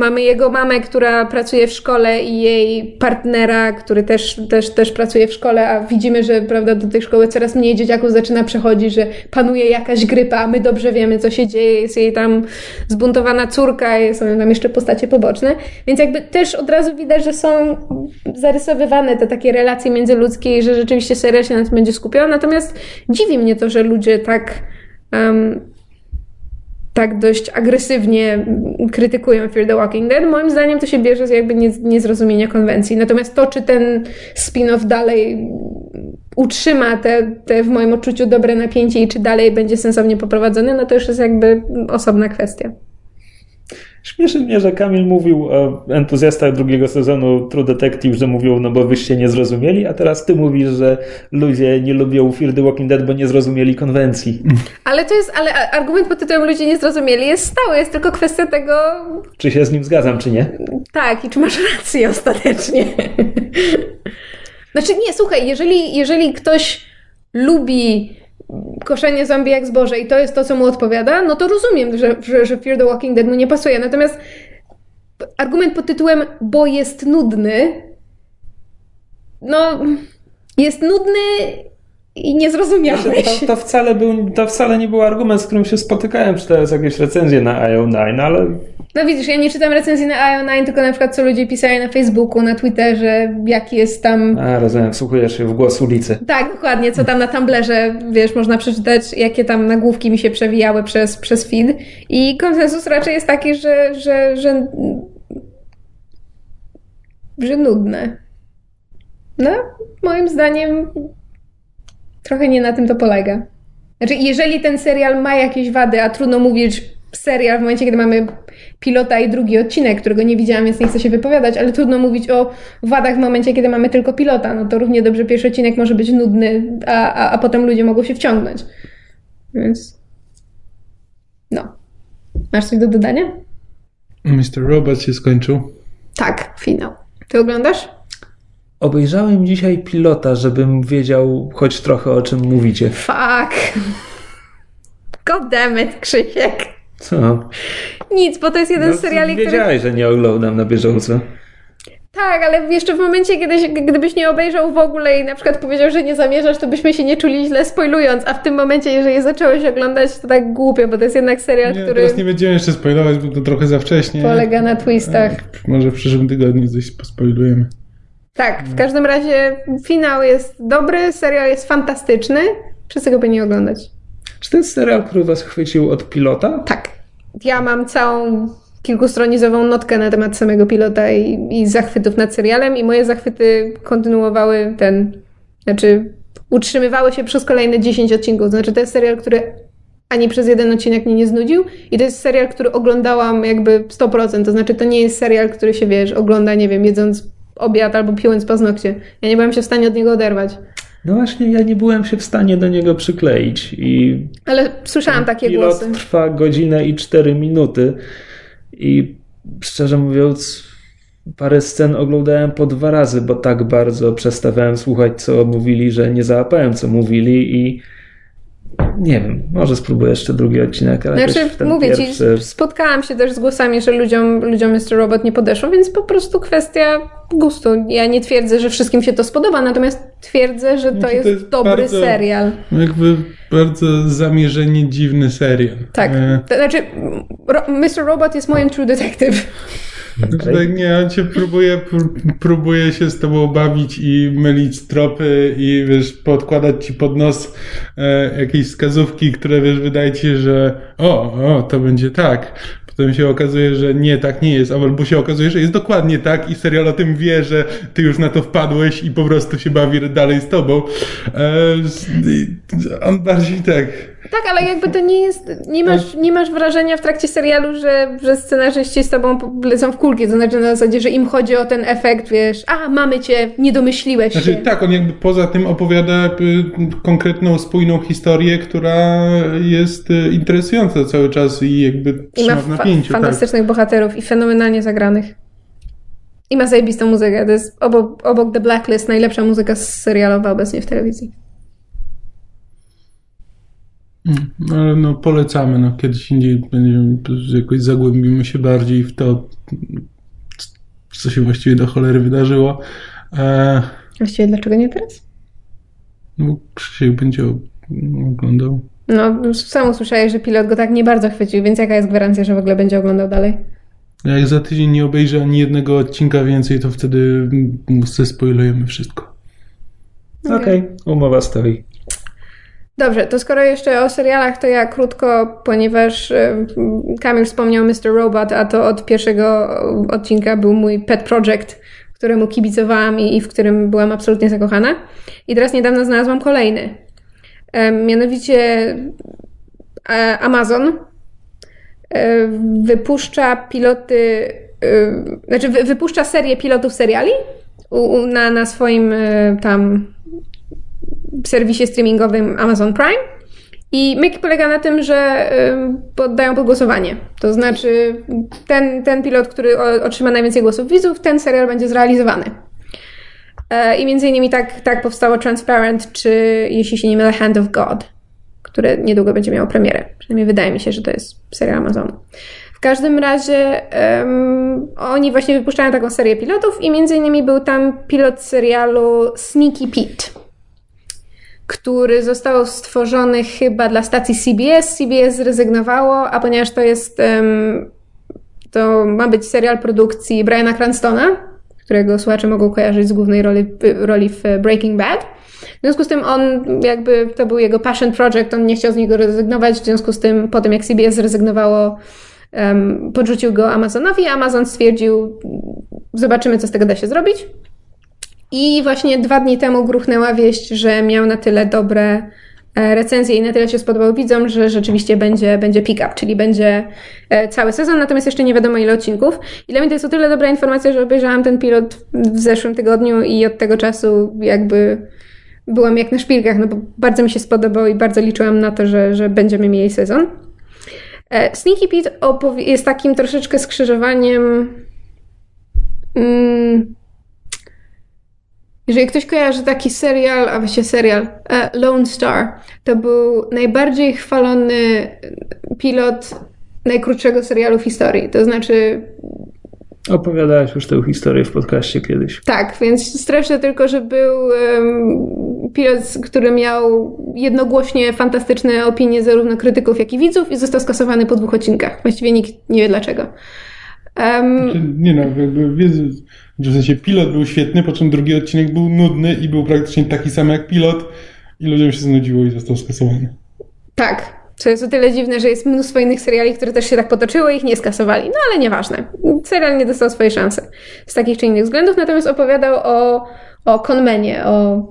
Mamy jego mamę, która pracuje w szkole i jej partnera, który też, też, też pracuje w szkole, a widzimy, że prawda, do tej szkoły coraz mniej dzieciaków zaczyna przechodzić, że panuje jakaś grypa, a my dobrze wiemy, co się dzieje. Jest jej tam zbuntowana córka, są tam jeszcze postacie poboczne. Więc jakby też od razu widać, że są zarysowywane te takie relacje międzyludzkie i że rzeczywiście serial się na tym będzie skupiał. Natomiast dziwi mnie to, że ludzie tak um, tak dość agresywnie krytykują Fear the Walking Dead. Moim zdaniem to się bierze z jakby niezrozumienia konwencji. Natomiast to, czy ten spin-off dalej utrzyma te, te w moim odczuciu dobre napięcie i czy dalej będzie sensownie poprowadzony, no to już jest jakby osobna kwestia. Śmieszy mnie, że Kamil mówił o entuzjastach drugiego sezonu True Detective, że mówią, no bo wyście nie zrozumieli, a teraz ty mówisz, że ludzie nie lubią Fear the Walking Dead, bo nie zrozumieli konwencji. Ale to jest, ale argument pod tytułem ludzie nie zrozumieli jest stały, jest tylko kwestia tego... Czy się z nim zgadzam, czy nie? Tak, i czy masz rację ostatecznie. *laughs* znaczy nie, słuchaj, jeżeli, jeżeli ktoś lubi koszenie zombie jak zboże i to jest to, co mu odpowiada, no to rozumiem, że, że, że Fear the Walking Dead mu nie pasuje. Natomiast argument pod tytułem bo jest nudny, no jest nudny i niezrozumiałeś. Znaczy, to, to, wcale był, to wcale nie był argument, z którym się spotykałem czytając jakieś recenzje na IO9, ale no widzisz, ja nie czytam recenzji na IO9, tylko na przykład co ludzie pisali na Facebooku, na Twitterze, jaki jest tam... A, rozumiem, wsłuchujesz się w głos ulicy. Tak, dokładnie, co tam na Tumblerze, wiesz, można przeczytać, jakie tam nagłówki mi się przewijały przez, przez feed. I konsensus raczej jest taki, że, że, że, że nudne. No, moim zdaniem trochę nie na tym to polega. Znaczy, jeżeli ten serial ma jakieś wady, a trudno mówić serial w momencie, kiedy mamy pilota i drugi odcinek, którego nie widziałam, więc nie chcę się wypowiadać, ale trudno mówić o wadach w momencie, kiedy mamy tylko pilota. No to równie dobrze pierwszy odcinek może być nudny, a, a, a potem ludzie mogą się wciągnąć. Więc. No. Masz coś do dodania? Mr. Robot się skończył. Tak, finał. Ty oglądasz? Obejrzałem dzisiaj pilota, żebym wiedział choć trochę o czym mówicie. Fuck. God damn it, Krzysiek. Co? Nic, bo to jest jeden no, z seriali, który... Wiedziałeś, że nie oglądam na bieżąco. Tak, ale jeszcze w momencie, kiedy, gdybyś nie obejrzał w ogóle i na przykład powiedział, że nie zamierzasz, to byśmy się nie czuli źle spoilując, a w tym momencie, jeżeli zacząłeś oglądać, to tak głupio, bo to jest jednak serial, nie, który... Teraz nie będziemy jeszcze spoilować, bo to trochę za wcześnie. Polega na twistach. Może w przyszłym tygodniu coś pospoilujemy. Tak, w każdym razie finał jest dobry, serial jest fantastyczny, wszyscy go powinni oglądać. Czy to jest serial, który was chwycił od pilota? Tak. Ja mam całą kilkustronizową notkę na temat samego pilota i, i zachwytów nad serialem i moje zachwyty kontynuowały ten, znaczy utrzymywały się przez kolejne 10 odcinków. Znaczy to jest serial, który ani przez jeden odcinek mnie nie znudził i to jest serial, który oglądałam jakby 100%. To znaczy to nie jest serial, który się, wiesz, ogląda, nie wiem, jedząc obiad albo piłując paznokcie. Ja nie byłam się w stanie od niego oderwać. No właśnie, ja nie byłem się w stanie do niego przykleić. I Ale słyszałam takie pilot głosy. trwa godzinę i cztery minuty. I szczerze mówiąc, parę scen oglądałem po dwa razy, bo tak bardzo przestawałem słuchać, co mówili, że nie załapałem, co mówili i nie wiem, może spróbuję jeszcze drugi odcinek, ale znaczy, ten mówię pierwszy... ci, spotkałam się też z głosami, że ludziom, ludziom Mr. Robot nie podeszło, więc po prostu kwestia gustu. Ja nie twierdzę, że wszystkim się to spodoba, natomiast twierdzę, że to, Znaczy, jest, to jest dobry bardzo- serial. Jakby bardzo zamierzenie dziwny serial. Tak. E, To znaczy, Ro- Mr. Robot jest moim True Detective. Znaczy, tak, nie, on cię próbuje, pró- próbuje się z tobą bawić i mylić tropy i wiesz, podkładać ci pod nos e, jakieś wskazówki, które wiesz, wydaje ci się, że o, o, to będzie tak. Potem się okazuje, że nie, tak nie jest, albo się okazuje, że jest dokładnie tak i serial o tym wie, że ty już na to wpadłeś i po prostu się bawi dalej z tobą. E, on bardziej tak. Tak, ale jakby to nie jest, nie masz, nie masz wrażenia w trakcie serialu, że, że scenarzyści z tobą lecą w kulki, to znaczy na zasadzie, że im chodzi o ten efekt, wiesz, a mamy cię, nie domyśliłeś Znaczy, się. tak, on jakby poza tym opowiada y, konkretną, spójną historię, która jest y, interesująca cały czas i jakby I ma trzyma w fa- napięciu. tak. fantastycznych bohaterów i fenomenalnie zagranych. I ma zajebistą muzykę. To jest obok, obok The Blacklist najlepsza muzyka serialowa obecnie w telewizji. No, ale no, polecamy, no, kiedyś indziej będziemy, jakoś zagłębimy się bardziej w to, co się właściwie do cholery wydarzyło. E, Właściwie dlaczego nie teraz? no, Krzysiek będzie oglądał. No, sam usłyszałeś, że pilot go tak nie bardzo chwycił, więc jaka jest gwarancja, że w ogóle będzie oglądał dalej? Jak za tydzień nie obejrzę ani jednego odcinka więcej, to wtedy zespoilujemy wszystko. Okej, okay. umowa stoi. Dobrze, to skoro jeszcze o serialach, to ja krótko, ponieważ Kamil wspomniał Mr. Robot, a to od pierwszego odcinka był mój pet project, któremu kibicowałam i, w którym byłam absolutnie zakochana. I teraz niedawno znalazłam kolejny. Mianowicie e, Amazon e, wypuszcza piloty, e, znaczy wypuszcza serię pilotów seriali na, na swoim tam serwisie streamingowym Amazon Prime. I myki polega na tym, że poddają pod głosowanie. To znaczy, ten, ten pilot, który otrzyma najwięcej głosów widzów, ten serial będzie zrealizowany. E, I między innymi tak, tak powstało Transparent, czy jeśli się nie mylę, Hand of God, które niedługo będzie miało premierę. Przynajmniej wydaje mi się, że to jest serial Amazonu. W każdym razie um, oni właśnie wypuszczają taką serię pilotów i między innymi był tam pilot serialu Sneaky Pete który został stworzony chyba dla stacji CBS. CBS zrezygnowało, a ponieważ to jest to ma być serial produkcji Briana Cranstona, którego słuchacze mogą kojarzyć z głównej roli, roli w Breaking Bad. W związku z tym on jakby, to był jego passion project, on nie chciał z niego rezygnować, w związku z tym po tym jak CBS zrezygnowało, podrzucił go Amazonowi, Amazon stwierdził, zobaczymy co z tego da się zrobić. I właśnie dwa dni temu gruchnęła wieść, że miał na tyle dobre e, recenzje i na tyle się spodobał widzom, że rzeczywiście będzie, będzie pick-up, czyli będzie e, cały sezon, natomiast jeszcze nie wiadomo ile odcinków. I dla mnie to jest o tyle dobra informacja, że obejrzałam ten pilot w zeszłym tygodniu i od tego czasu jakby byłam jak na szpilkach, no bo bardzo mi się spodobał i bardzo liczyłam na to, że, że będziemy mieli sezon. E, Sneaky Pete jest takim troszeczkę skrzyżowaniem mm, jeżeli ktoś kojarzy taki serial, a właściwie serial e, Lone Star, to był najbardziej chwalony pilot najkrótszego serialu w historii. To znaczy. Opowiadałeś już tę historię w podcaście kiedyś. Tak, więc streszczę tylko, że był um, pilot, który miał jednogłośnie fantastyczne opinie zarówno krytyków, jak i widzów i został skasowany po dwóch odcinkach. Właściwie nikt nie wie dlaczego. Um, nie no, jakby w sensie pilot był świetny, po czym drugi odcinek był nudny i był praktycznie taki sam jak pilot i ludziom się znudziło i został skasowany. Tak. Co jest o tyle dziwne, że jest mnóstwo innych seriali, które też się tak potoczyły i ich nie skasowali. No ale nieważne. Serial nie dostał swojej szansy z takich czy innych względów, natomiast opowiadał o, o konmenie, o...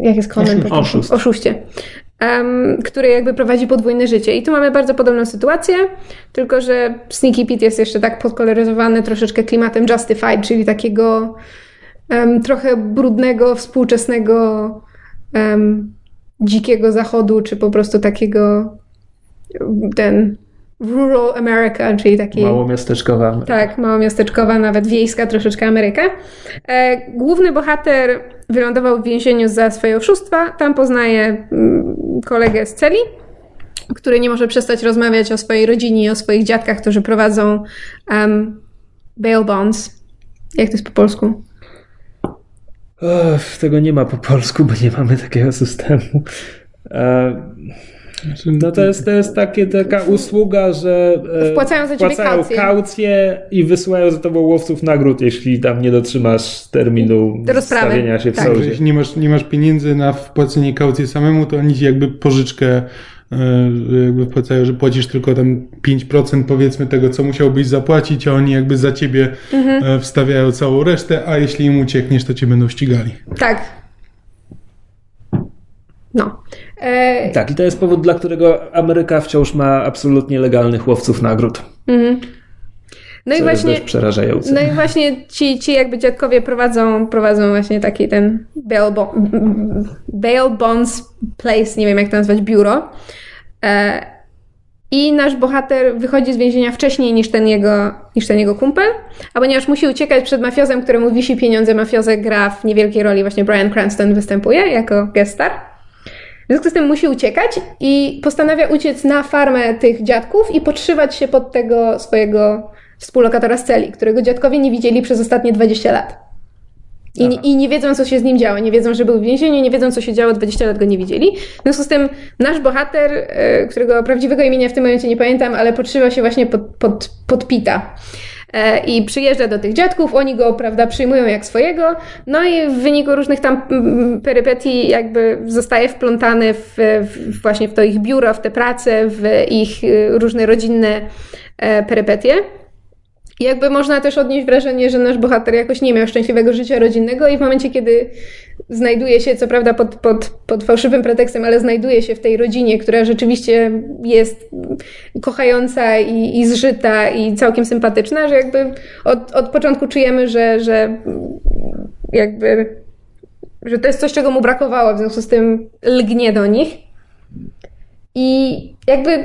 Jak jest konmen? Oszust. Oszuście um, który jakby prowadzi podwójne życie. I tu mamy bardzo podobną sytuację, tylko że Sneaky Pete jest jeszcze tak podkoloryzowany troszeczkę klimatem Justified, czyli takiego um, trochę brudnego, współczesnego um, dzikiego zachodu, czy po prostu takiego ten rural America, czyli taki... Małomiasteczkowa Ameryka. Tak, małomiasteczkowa, nawet wiejska troszeczkę Ameryka. E, główny bohater wylądował w więzieniu za swoje oszustwa. Tam poznaje mm, kolegę z celi, który nie może przestać rozmawiać o swojej rodzinie i o swoich dziadkach, którzy prowadzą um, bail bonds. Jak to jest po polsku? tego nie ma po polsku, bo nie mamy takiego systemu. E, no to jest, to jest takie, taka usługa, że e, wpłacają za wpłacają kaucję. kaucję. i wysyłają za tobą łowców nagród, jeśli tam nie dotrzymasz terminu stawienia się w tak. sądzie. Jeśli nie masz, nie masz pieniędzy na wpłacenie kaucji samemu, to oni ci jakby pożyczkę e, jakby wpłacają, że płacisz tylko tam 5% powiedzmy tego, co musiałbyś zapłacić, a oni jakby za ciebie mhm. E, wstawiają całą resztę, a jeśli im uciekniesz, to cię będą ścigali. Tak, no. E... Tak, i to jest powód, dla którego Ameryka wciąż ma absolutnie legalnych łowców nagród. Mhm. No i właśnie. przerażające. No i właśnie ci, ci jakby dziadkowie prowadzą, prowadzą właśnie taki ten bail, bo, bail bonds place, nie wiem jak to nazwać, biuro. E, I nasz bohater wychodzi z więzienia wcześniej niż ten, jego, niż ten jego kumpel, a ponieważ musi uciekać przed mafiozem, któremu wisi pieniądze, mafiozę gra w niewielkiej roli, właśnie Brian Cranston występuje jako guest star. W związku z tym musi uciekać i postanawia uciec na farmę tych dziadków i podszywać się pod tego swojego współlokatora z celi, którego dziadkowie nie widzieli przez ostatnie 20 lat. I, I, nie wiedzą, co się z nim działo. Nie wiedzą, że był w więzieniu, nie wiedzą, co się działo, 20 lat go nie widzieli. W związku z tym nasz bohater, e, którego prawdziwego imienia w tym momencie nie pamiętam, ale podszywa się właśnie pod, pod, pod Pita. E, i przyjeżdża do tych dziadków, oni go, prawda, przyjmują jak swojego, no i w wyniku różnych tam perypetii jakby zostaje wplątany w, w właśnie w to ich biuro, w te prace, w ich y, różne rodzinne e, perypetie. Jakby można też odnieść wrażenie, że nasz bohater jakoś nie miał szczęśliwego życia rodzinnego i w momencie, kiedy znajduje się, co prawda pod, pod, pod fałszywym pretekstem, ale znajduje się w tej rodzinie, która rzeczywiście jest kochająca i, i zżyta i całkiem sympatyczna, że jakby od, od początku czujemy, że, że jakby że to jest coś, czego mu brakowało, w związku z tym lgnie do nich. I jakby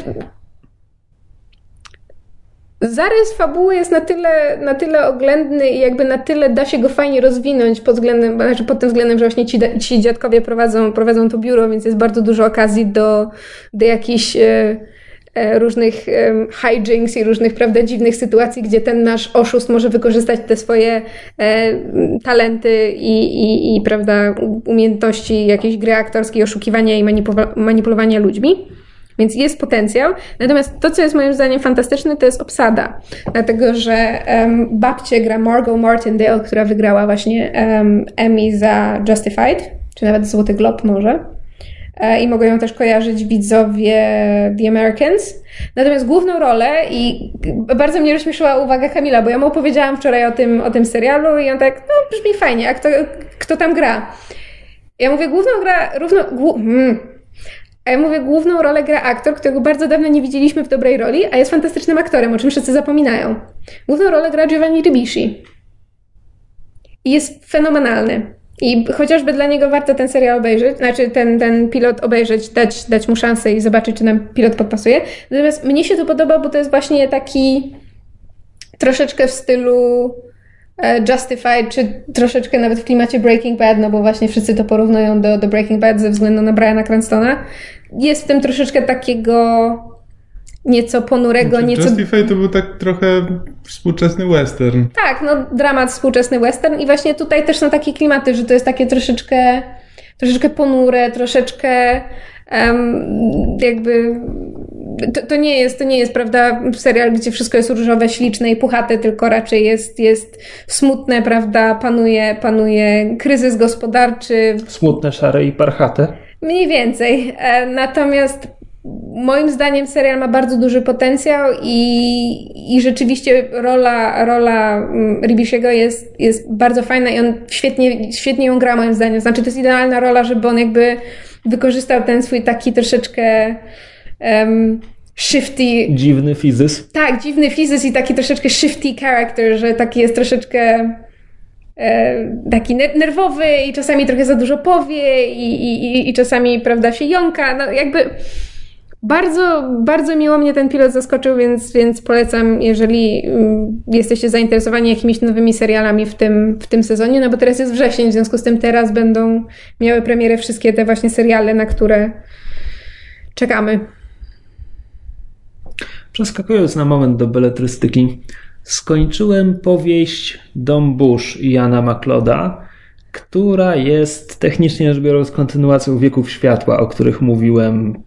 zarys fabuły jest na tyle, na tyle oględny i jakby na tyle da się go fajnie rozwinąć pod względem, znaczy pod tym względem, że właśnie ci, ci dziadkowie prowadzą, prowadzą to biuro, więc jest bardzo dużo okazji do, do jakichś e, e, różnych e, hijinks i różnych, prawda, dziwnych sytuacji, gdzie ten nasz oszust może wykorzystać te swoje e, talenty i, i, i, prawda, umiejętności jakiejś gry aktorskiej, oszukiwania i manipulowania ludźmi. Więc jest potencjał. Natomiast to, co jest moim zdaniem fantastyczne, to jest obsada. Dlatego, że um, babcię gra Margot Martindale, która wygrała właśnie um, Emmy za Justified, czy nawet Złoty Glob może. E, I mogą ją też kojarzyć widzowie The Americans. Natomiast główną rolę i bardzo mnie rozśmieszyła uwaga Kamila, bo ja mu opowiedziałam wczoraj o tym, o tym serialu i on tak, no brzmi fajnie, a kto, kto tam gra? Ja mówię, główną gra, równo, głu, hmm, a ja mówię, główną rolę gra aktor, którego bardzo dawno nie widzieliśmy w dobrej roli, a jest fantastycznym aktorem, o czym wszyscy zapominają. Główną rolę gra Giovanni Ribisi. I jest fenomenalny. I chociażby dla niego warto ten serial obejrzeć, znaczy ten, ten pilot obejrzeć, dać, dać mu szansę i zobaczyć, czy nam pilot podpasuje. Natomiast mnie się to podoba, bo to jest właśnie taki troszeczkę w stylu Justified, czy troszeczkę nawet w klimacie Breaking Bad, no bo właśnie wszyscy to porównują do, do Breaking Bad ze względu na Briana Cranstona jest w tym troszeczkę takiego nieco ponurego, znaczy, nieco... Justify to był tak trochę współczesny western. Tak, no dramat współczesny western i właśnie tutaj też są takie klimaty, że to jest takie troszeczkę troszeczkę ponure, troszeczkę jakby to, to, nie jest, to nie jest, prawda, serial, gdzie wszystko jest różowe, śliczne i puchate, tylko raczej jest, jest smutne, prawda, panuje, panuje kryzys gospodarczy. Smutne, szare i parchate. Mniej więcej. E, natomiast moim zdaniem serial ma bardzo duży potencjał i, i rzeczywiście rola, rola mm, Ribisiego jest, jest bardzo fajna i on świetnie, świetnie ją gra moim zdaniem. Znaczy to jest idealna rola, żeby on jakby wykorzystał ten swój taki troszeczkę um, shifty... Dziwny fizys. Tak, dziwny fizys i taki troszeczkę shifty character, że taki jest troszeczkę E, taki nerwowy i czasami trochę za dużo powie i, i, i czasami, prawda, się jąka. No jakby bardzo, bardzo miło mnie ten pilot zaskoczył, więc, więc polecam, jeżeli mm, jesteście zainteresowani jakimiś nowymi serialami w tym, w tym sezonie, no bo teraz jest wrzesień, w związku z tym teraz będą miały premierę wszystkie te właśnie seriale, na które czekamy. Przeskakując na moment do beletrystyki, skończyłem powieść Dom Bush Jana Makloda, która jest technicznie rzecz biorąc kontynuacją Wieków Światła, o których mówiłem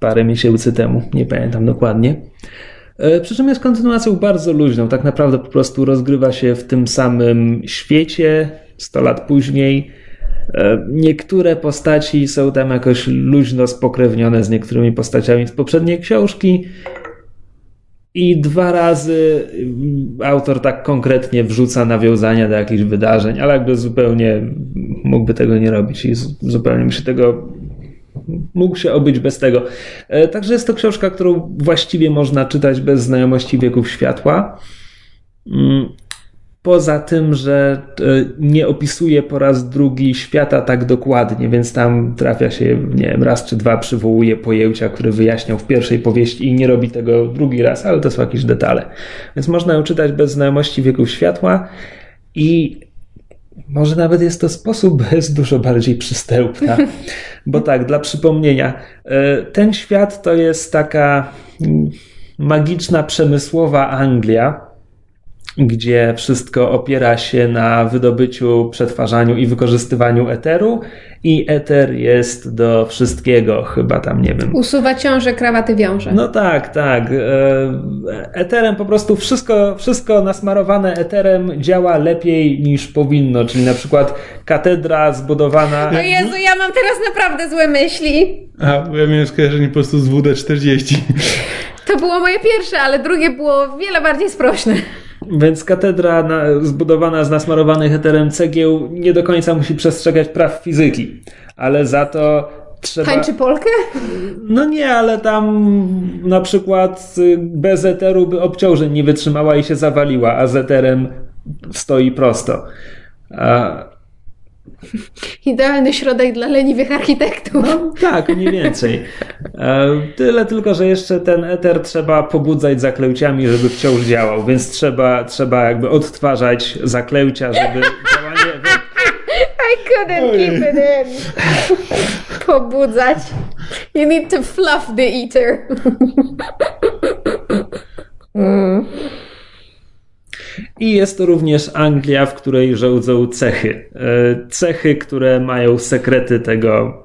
parę miesięcy temu, nie pamiętam dokładnie. E, przy czym jest kontynuacją bardzo luźną, tak naprawdę po prostu rozgrywa się w tym samym świecie 100 lat później. E, niektóre postaci są tam jakoś luźno spokrewnione z niektórymi postaciami z poprzedniej książki, i dwa razy autor tak konkretnie wrzuca nawiązania do jakichś wydarzeń, ale jakby zupełnie mógłby tego nie robić i zupełnie mi się tego mógł się obyć bez tego. E, także jest to książka, którą właściwie można czytać bez znajomości wieków światła. Mm, Poza tym, że e, nie opisuje po raz drugi świata tak dokładnie, więc tam trafia się, nie wiem, raz czy dwa przywołuje pojęcia, które wyjaśniał w pierwszej powieści i nie robi tego drugi raz, ale to są jakieś detale. Więc można ją czytać bez znajomości wieków światła i może nawet jest to sposób bez dużo bardziej przystępna. *laughs* Bo tak, dla przypomnienia, e, ten świat to jest taka mm, magiczna, przemysłowa Anglia, gdzie wszystko opiera się na wydobyciu, przetwarzaniu i wykorzystywaniu eteru i eter jest do wszystkiego, chyba tam nie wiem. Usuwa ciąże, krawaty wiąże. No tak, tak. E, eterem po prostu wszystko, wszystko nasmarowane eterem działa lepiej niż powinno, czyli na przykład katedra zbudowana... O Jezu, ja mam teraz naprawdę złe myśli. A, bo ja miałem skojarzenie po prostu z WD-40. To było moje pierwsze, ale drugie było wiele bardziej sprośne. Więc katedra na, zbudowana z nasmarowanych eterem cegieł nie do końca musi przestrzegać praw fizyki, ale za to trzeba... Tańczy Polkę? No nie, ale tam na przykład bez eteru by obciążeń nie wytrzymała i się zawaliła, a z eterem stoi prosto. A... *laughs* Idealny środek dla leniwych architektów. No, tak, mniej więcej. E, tyle tylko, że jeszcze ten eter trzeba pobudzać zaklęciami, żeby wciąż działał, więc trzeba, trzeba jakby odtwarzać zaklęcia, żeby działanie... I couldn't keep it in. Pobudzać. You need to fluff the eater. *laughs* mm. I jest to również Anglia, w której rządzą cechy. E, cechy, które mają sekrety tego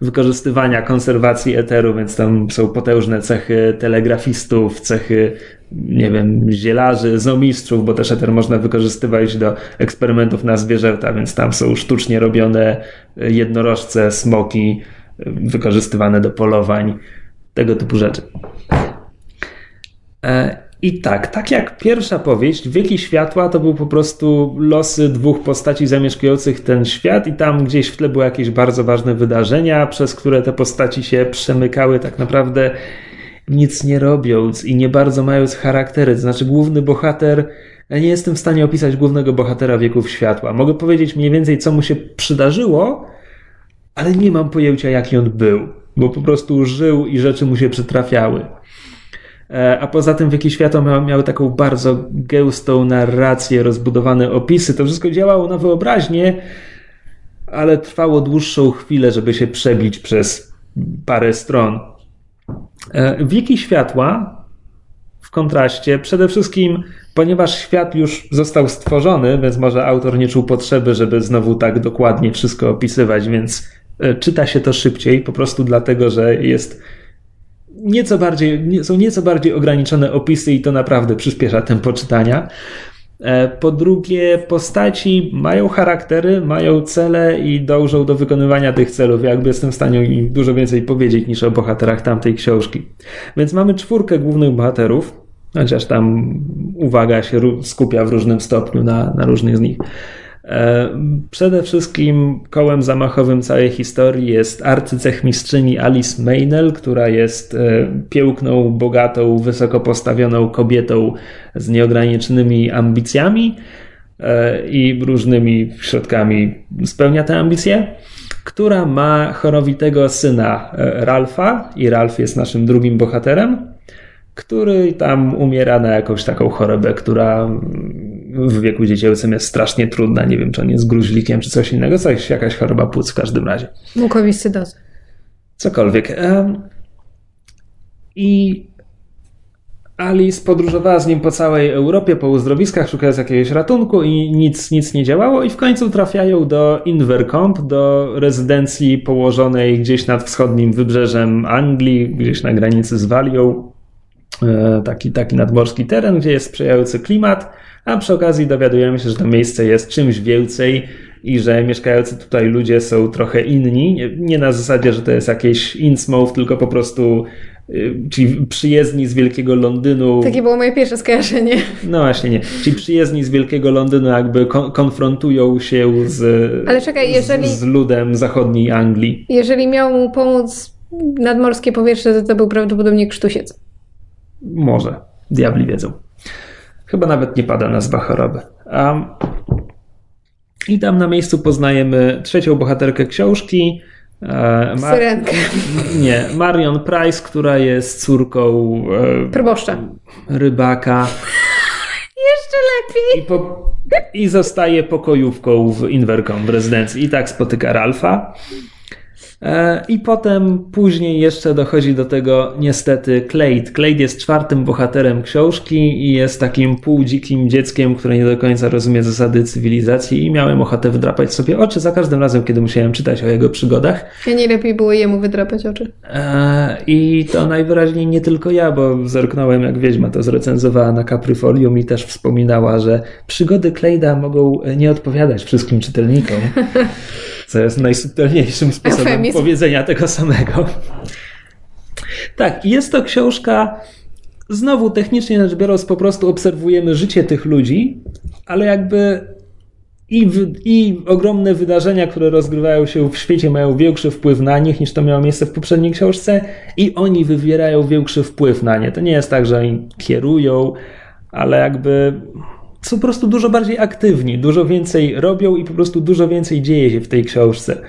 wykorzystywania konserwacji eteru, więc tam są potężne cechy telegrafistów, cechy, nie wiem, zielarzy, zomistrzów, bo też eter można wykorzystywać do eksperymentów na zwierzęta, więc tam są sztucznie robione jednorożce, smoki, wykorzystywane do polowań, tego typu rzeczy. I tak, tak jak pierwsza powieść, Wieki Światła to był po prostu losy dwóch postaci zamieszkujących ten świat i tam gdzieś w tle były jakieś bardzo ważne wydarzenia, przez które te postaci się przemykały tak naprawdę nic nie robiąc i nie bardzo mając charaktery. To znaczy główny bohater, ja nie jestem w stanie opisać głównego bohatera Wieków Światła. Mogę powiedzieć mniej więcej, co mu się przydarzyło, ale nie mam pojęcia, jaki on był, bo po prostu żył i rzeczy mu się przytrafiały. E, a poza tym Wieki Światła miały, miały taką bardzo gęstą narrację, rozbudowane opisy. To wszystko działało na wyobraźnię, ale trwało dłuższą chwilę, żeby się przebić przez parę stron. E, Wieki Światła w kontraście, przede wszystkim, ponieważ świat już został stworzony, więc może autor nie czuł potrzeby, żeby znowu tak dokładnie wszystko opisywać, więc e, czyta się to szybciej, po prostu dlatego, że jest nieco bardziej, są nieco bardziej ograniczone opisy i to naprawdę przyspiesza tempo czytania. E, po drugie, postaci mają charaktery, mają cele i dążą do wykonywania tych celów. Jakby jestem w stanie im dużo więcej powiedzieć niż o bohaterach tamtej książki. Więc mamy czwórkę głównych bohaterów, chociaż tam uwaga się skupia w różnym stopniu na, na różnych z nich. E, przede wszystkim kołem zamachowym całej historii jest arcycechmistrzyni Alice Meynell, która jest e, piękną, bogatą, wysoko postawioną kobietą z nieograniczonymi ambicjami e, i różnymi środkami. Spełnia te ambicje, która ma chorowitego syna Ralfa i Ralf jest naszym drugim bohaterem, który tam umiera na jakąś taką chorobę, która w wieku dziecięcym jest strasznie trudna. Nie wiem, czy on jest gruźlikiem, czy coś innego. Coś, jakaś choroba płuc w każdym razie. Mukowiscydoza. Cokolwiek. I Alice podróżowała z nim po całej Europie, po uzdrowiskach, szukając jakiegoś ratunku i nic, nic nie działało i w końcu trafiają do Invercombe, do rezydencji położonej gdzieś nad wschodnim wybrzeżem Anglii, gdzieś na granicy z Walią. E, taki, taki nadmorski teren, gdzie jest sprzyjający klimat a przy okazji dowiadujemy się, że to miejsce jest czymś więcej i że mieszkający tutaj ludzie są trochę inni. Nie, nie na zasadzie, że to jest jakieś Innsmouth, tylko po prostu y, Czyli przyjezdni z Wielkiego Londynu. Takie było moje pierwsze skojarzenie. No właśnie nie. Czyli przyjezdni z Wielkiego Londynu jakby kon konfrontują się z, Ale czekaj, jeżeli, z, z ludem zachodniej Anglii. Jeżeli miał mu pomóc nadmorskie powietrze, to to był prawdopodobnie krztusiec. Może. Diabli wiedzą. Chyba nawet nie pada nazwa choroby. Um, I tam na miejscu poznajemy trzecią bohaterkę książki. E, Mar- Syrenkę. *laughs* Nie, Marion Price, która jest córką e, proboszcza. Rybaka. *laughs* Jeszcze lepiej. I, po, I zostaje pokojówką w Invercombe w rezydencji. I tak spotyka Ralfa. E, I potem później jeszcze dochodzi do tego niestety Clade. Clade jest czwartym bohaterem książki i jest takim półdzikim dzieckiem, które nie do końca rozumie zasady cywilizacji i miałem ochotę wydrapać sobie oczy za każdym razem, kiedy musiałem czytać o jego przygodach. Ja nie lepiej było jemu wydrapać oczy. E, I to najwyraźniej nie tylko ja, bo zerknąłem jak Wiedźma to zrecenzowała na Caprifolium i też wspominała, że przygody Clade'a mogą nie odpowiadać wszystkim czytelnikom. *laughs* co jest najsubtelniejszym sposobem Eufemizm. powiedzenia tego samego. Tak, jest to książka, znowu technicznie rzecz biorąc, po prostu obserwujemy życie tych ludzi, ale jakby i, w, i ogromne wydarzenia, które rozgrywają się w świecie, mają większy wpływ na nich niż to miało miejsce w poprzedniej książce, i oni wywierają większy wpływ na nie. To nie jest tak, że oni kierują, ale jakby są po prostu dużo bardziej aktywni, dużo więcej robią i po prostu dużo więcej dzieje się w tej książce.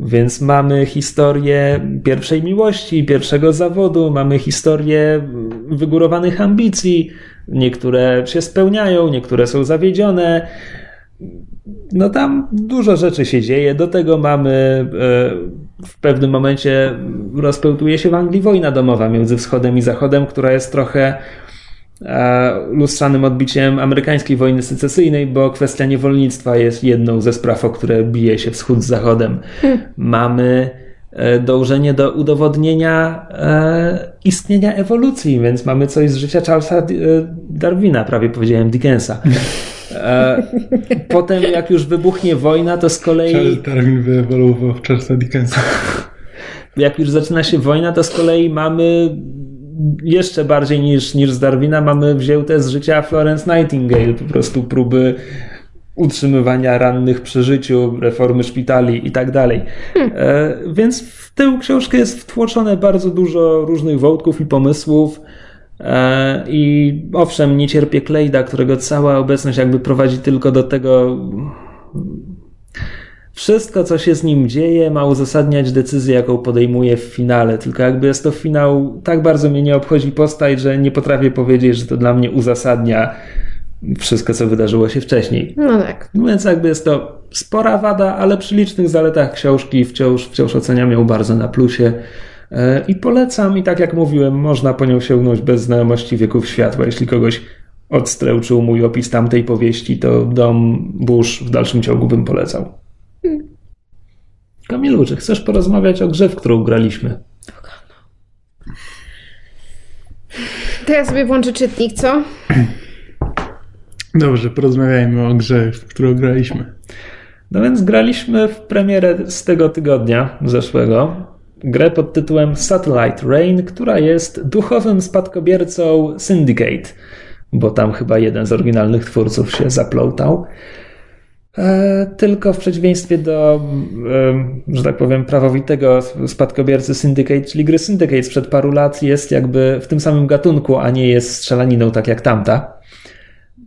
Więc mamy historię pierwszej miłości, pierwszego zawodu, mamy historię wygórowanych ambicji. Niektóre się spełniają, niektóre są zawiedzione. No tam dużo rzeczy się dzieje. Do tego mamy e, w pewnym momencie rozpełtuje się w Anglii wojna domowa między wschodem i zachodem, która jest trochę lustrzanym odbiciem amerykańskiej wojny secesyjnej, bo kwestia niewolnictwa jest jedną ze spraw, o które bije się wschód z zachodem. Hmm. Mamy e, dążenie do udowodnienia e, istnienia ewolucji, więc mamy coś z życia Charlesa e, Darwina, prawie powiedziałem Dickensa. *laughs* Potem, jak już wybuchnie wojna, to z kolei. Charles Darwin wyewoluował w Charlesa Dickensa. *laughs* Jak już zaczyna się wojna, to z kolei mamy jeszcze bardziej niż, niż z Darwina mamy wzięte z życia Florence Nightingale, po prostu próby utrzymywania rannych przy życiu, reformy szpitali i tak dalej. Hmm. E, więc w tę książkę jest wtłoczone bardzo dużo różnych wątków i pomysłów. E, I owszem, nie cierpię Klejda, którego cała obecność jakby prowadzi tylko do tego wszystko, co się z nim dzieje, ma uzasadniać decyzję, jaką podejmuje w finale. Tylko jakby jest to finał, tak bardzo mnie nie obchodzi postać, że nie potrafię powiedzieć, że to dla mnie uzasadnia wszystko, co wydarzyło się wcześniej. No tak. Więc jakby jest to spora wada, ale przy licznych zaletach książki wciąż, wciąż oceniam ją bardzo na plusie. E, I polecam, i tak jak mówiłem, można po nią sięgnąć bez znajomości wieków światła. Jeśli kogoś odstręczył mój opis tamtej powieści, to Dom Bush w dalszym ciągu bym polecał. Kamilu, czy chcesz porozmawiać o grze, w którą graliśmy? To ja sobie włączę czytnik, co? Dobrze, porozmawiajmy o grze, w którą graliśmy. No więc graliśmy w premierę z tego tygodnia zeszłego grę pod tytułem Satellite Rain, która jest duchowym spadkobiercą Syndicate, bo tam chyba jeden z oryginalnych twórców się zaplątał. E, tylko w przeciwieństwie do, że tak powiem, prawowitego spadkobiercy Syndicate, czyli gry Syndicate sprzed paru lat jest jakby w tym samym gatunku, a nie jest strzelaniną tak jak tamta.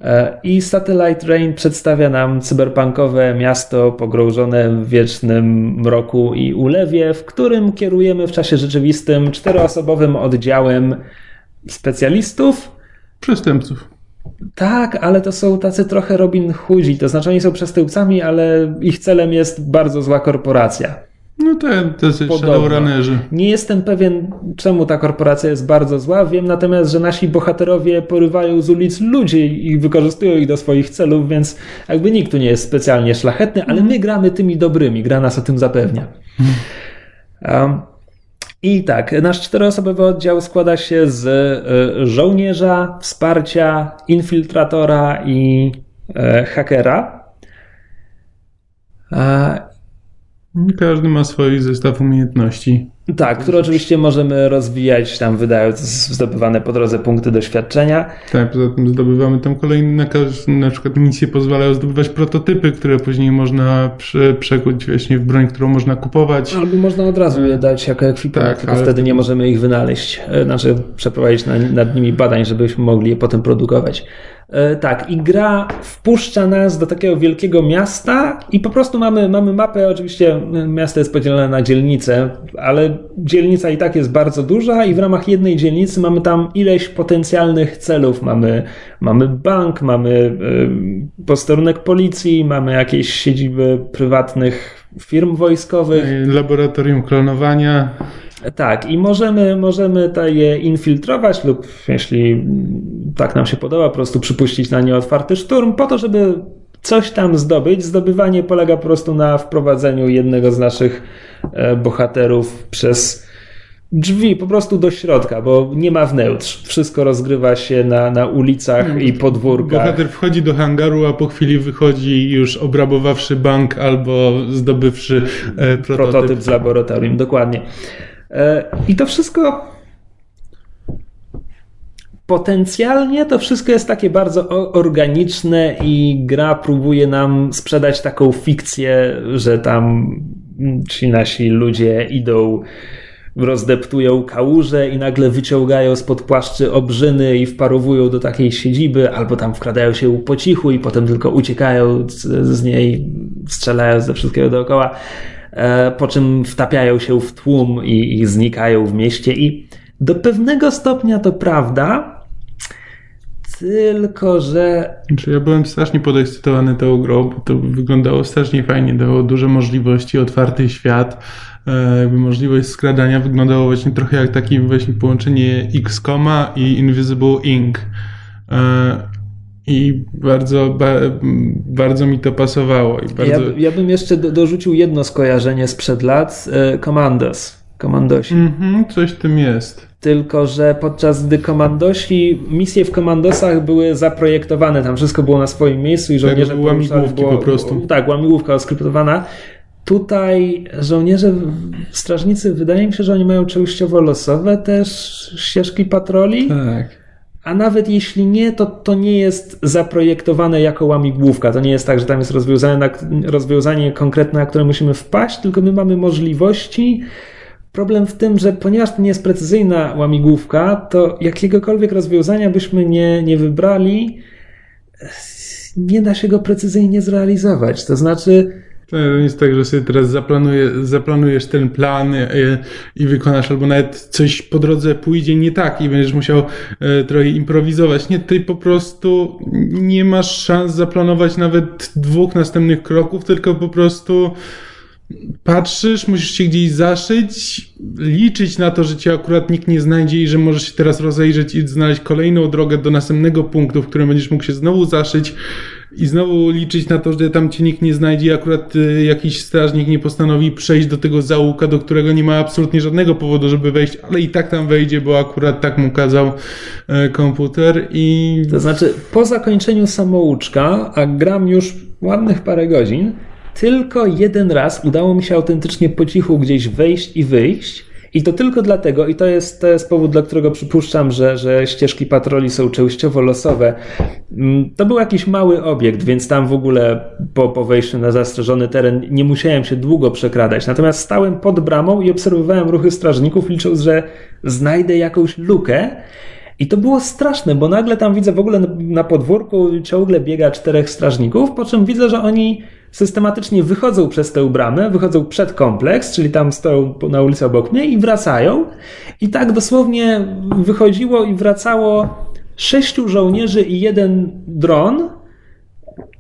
E, I Satellite Rain przedstawia nam cyberpunkowe miasto pogrążone w wiecznym mroku i ulewie, w którym kierujemy w czasie rzeczywistym czteroosobowym oddziałem specjalistów. Przestępców. Tak, ale to są tacy trochę Robin Hoodzi, to znaczy oni są przestępcami, ale ich celem jest bardzo zła korporacja. No to tacy shadowrunnerzy. Nie jestem pewien, czemu ta korporacja jest bardzo zła. Wiem natomiast, że nasi bohaterowie porywają z ulic ludzi i wykorzystują ich do swoich celów, więc jakby nikt tu nie jest specjalnie szlachetny, ale my gramy tymi dobrymi. Gra nas o tym zapewnia. Um, i tak, nasz czteroosobowy oddział składa się z e, żołnierza, wsparcia, infiltratora i e, hakera. Każdy ma swój zestaw umiejętności. Tak, które oczywiście możemy rozwijać tam wydając zdobywane po drodze punkty doświadczenia. Tak, poza tym zdobywamy tam kolejne, na, przykład misje pozwalają zdobywać prototypy, które później można prze, przekuć właśnie w broń, którą można kupować. Albo można od razu je dać jako ekwipunek, tak, tylko ale... wtedy nie możemy ich wynaleźć, e, znaczy przeprowadzić nad nimi badań, żebyśmy mogli je potem produkować. E, tak, i gra wpuszcza nas do takiego wielkiego miasta i po prostu mamy, mamy mapę, oczywiście miasto jest podzielone na dzielnice, ale dzielnica i tak jest bardzo duża i w ramach jednej dzielnicy mamy tam ileś potencjalnych celów. Mamy, mamy bank, mamy e, posterunek policji, mamy jakieś siedziby prywatnych firm wojskowych. Laboratorium klonowania. Tak, i możemy, możemy je infiltrować lub jeśli tak nam się podoba, po prostu przypuścić na nie otwarty szturm, po to, żeby coś tam zdobyć. Zdobywanie polega po prostu na wprowadzeniu jednego z naszych e, bohaterów przez drzwi po prostu do środka, bo nie ma wnętrz. Wszystko rozgrywa się na, na ulicach i podwórkach. Bohater wchodzi do hangaru, a po chwili wychodzi już obrabowawszy bank albo zdobywszy e, prototyp. prototyp z laboratorium. Dokładnie. E, I to wszystko potencjalnie to wszystko jest takie bardzo organiczne i gra próbuje nam sprzedać taką fikcję, że tam ci nasi ludzie idą rozdeptują kałuże i nagle wyciągają spod płaszczy obrzyny i wparowują do takiej siedziby, albo tam wkradają się po cichu i potem tylko uciekają z, z niej, strzelają ze wszystkiego dookoła. E, po czym wtapiają się w tłum i, i znikają w mieście. I do pewnego stopnia to prawda, tylko że. Znaczy ja byłem strasznie podekscytowany tą grą, bo to wyglądało strasznie fajnie, dało duże możliwości, otwarty świat. E, jakby możliwość skradania wyglądało właśnie trochę jak takie właśnie połączenie X-Koma i Invisible Ink. E, i bardzo, ba, bardzo mi to pasowało. I bardzo... ja, ja bym jeszcze do, dorzucił jedno skojarzenie sprzed lat. E, Commandos. Komandosi. Mhm, coś w tym jest. Tylko, że podczas gdy komandosi, misje w komandosach były zaprojektowane, tam wszystko było na swoim miejscu i żołnierze tak, łamigłówki było, po prostu. Tak, łamigłówka oskryptowana. Tutaj żołnierze, strażnicy, wydaje mi się, że oni mają częściowo losowe też ścieżki patroli. Tak. A nawet jeśli nie, to to nie jest zaprojektowane jako łamigłówka. To nie jest tak, że tam jest rozwiązanie, na, rozwiązanie konkretne, na które musimy wpaść, tylko my mamy możliwości. Problem w tym, że ponieważ to nie jest precyzyjna łamigłówka, to jakiegokolwiek rozwiązania byśmy nie, nie wybrali, nie da się go precyzyjnie zrealizować. To znaczy, to jest tak, że sobie teraz zaplanuje, zaplanujesz ten plan i, e, i, wykonasz, albo nawet coś po drodze pójdzie nie tak i będziesz musiał e, trochę improwizować. Nie, ty po prostu nie masz szans zaplanować nawet dwóch następnych kroków, tylko po prostu patrzysz, musisz się gdzieś zaszyć, liczyć na to, że cię akurat nikt nie znajdzie i że możesz się teraz rozejrzeć i znaleźć kolejną drogę do następnego punktu, w którym będziesz mógł się znowu zaszyć i znowu liczyć na to, że tam cię nikt nie znajdzie akurat y, jakiś strażnik nie postanowi przejść do tego załuka, do którego nie ma absolutnie żadnego powodu, żeby wejść, ale i tak tam wejdzie, bo akurat tak mu kazał e, komputer i... To znaczy, po zakończeniu samouczka, a gram już ładnych parę godzin, tylko jeden raz udało mi się autentycznie po cichu gdzieś wejść i wyjść. I to tylko dlatego, i to jest, to jest powód, dla którego przypuszczam, że, że ścieżki patroli są częściowo losowe. Mm, to był jakiś mały obiekt, więc tam w ogóle po, po wejściu na zastrzeżony teren nie musiałem się długo przekradać. Natomiast stałem pod bramą i obserwowałem ruchy strażników, licząc, że znajdę jakąś lukę. I to było straszne, bo nagle tam widzę w ogóle na podwórku ciągle biega czterech strażników, po czym widzę, że oni systematycznie wychodzą przez tę bramę, wychodzą przed kompleks, czyli tam stoją na ulicy obok mnie i wracają. I tak dosłownie wychodziło i wracało sześciu żołnierzy i jeden dron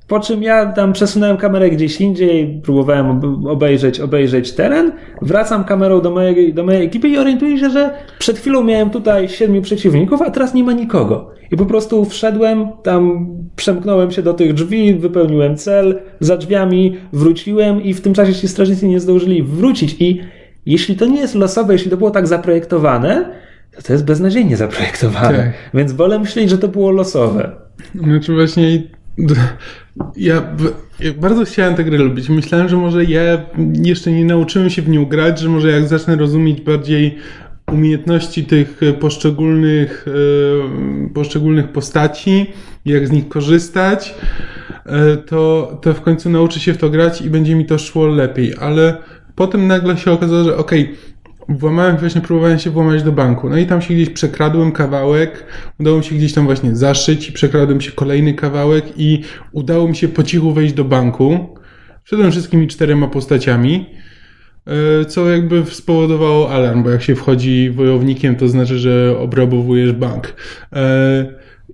po czym ja tam przesunąłem kamerę gdzieś indziej, próbowałem obejrzeć, obejrzeć teren, wracam kamerą do mojej, do mojej ekipy i orientuję się, że przed chwilą miałem tutaj siedmiu przeciwników, a teraz nie ma nikogo. I po prostu wszedłem, tam przemknąłem się do tych drzwi, wypełniłem cel, za drzwiami wróciłem i w tym czasie ci strażnicy nie zdążyli wrócić. I jeśli to nie jest losowe, jeśli to było tak zaprojektowane, to to jest beznadziejnie zaprojektowane. Tak. Więc wolę myśleć, że to było losowe. Znaczy właśnie ja, bardzo chciałem tę grę lubić. Myślałem, że może ja jeszcze nie nauczyłem się w nią grać, że może jak zacznę rozumieć bardziej umiejętności tych poszczególnych, e, poszczególnych postaci, jak z nich korzystać, e, to, to w końcu nauczy się w to grać i będzie mi to szło lepiej. Ale potem nagle się okazało, że okej, okay, włamałem, właśnie próbowałem się włamać do banku. No i tam się gdzieś przekradłem kawałek, udało mi się gdzieś tam właśnie zaszyć i przekradłem się kolejny kawałek i udało mi się po cichu wejść do banku. Wszedłem wszystkimi czterema postaciami, e, co jakby spowodowało alarm, bo jak się wchodzi wojownikiem, to znaczy, że obrabowujesz bank. E,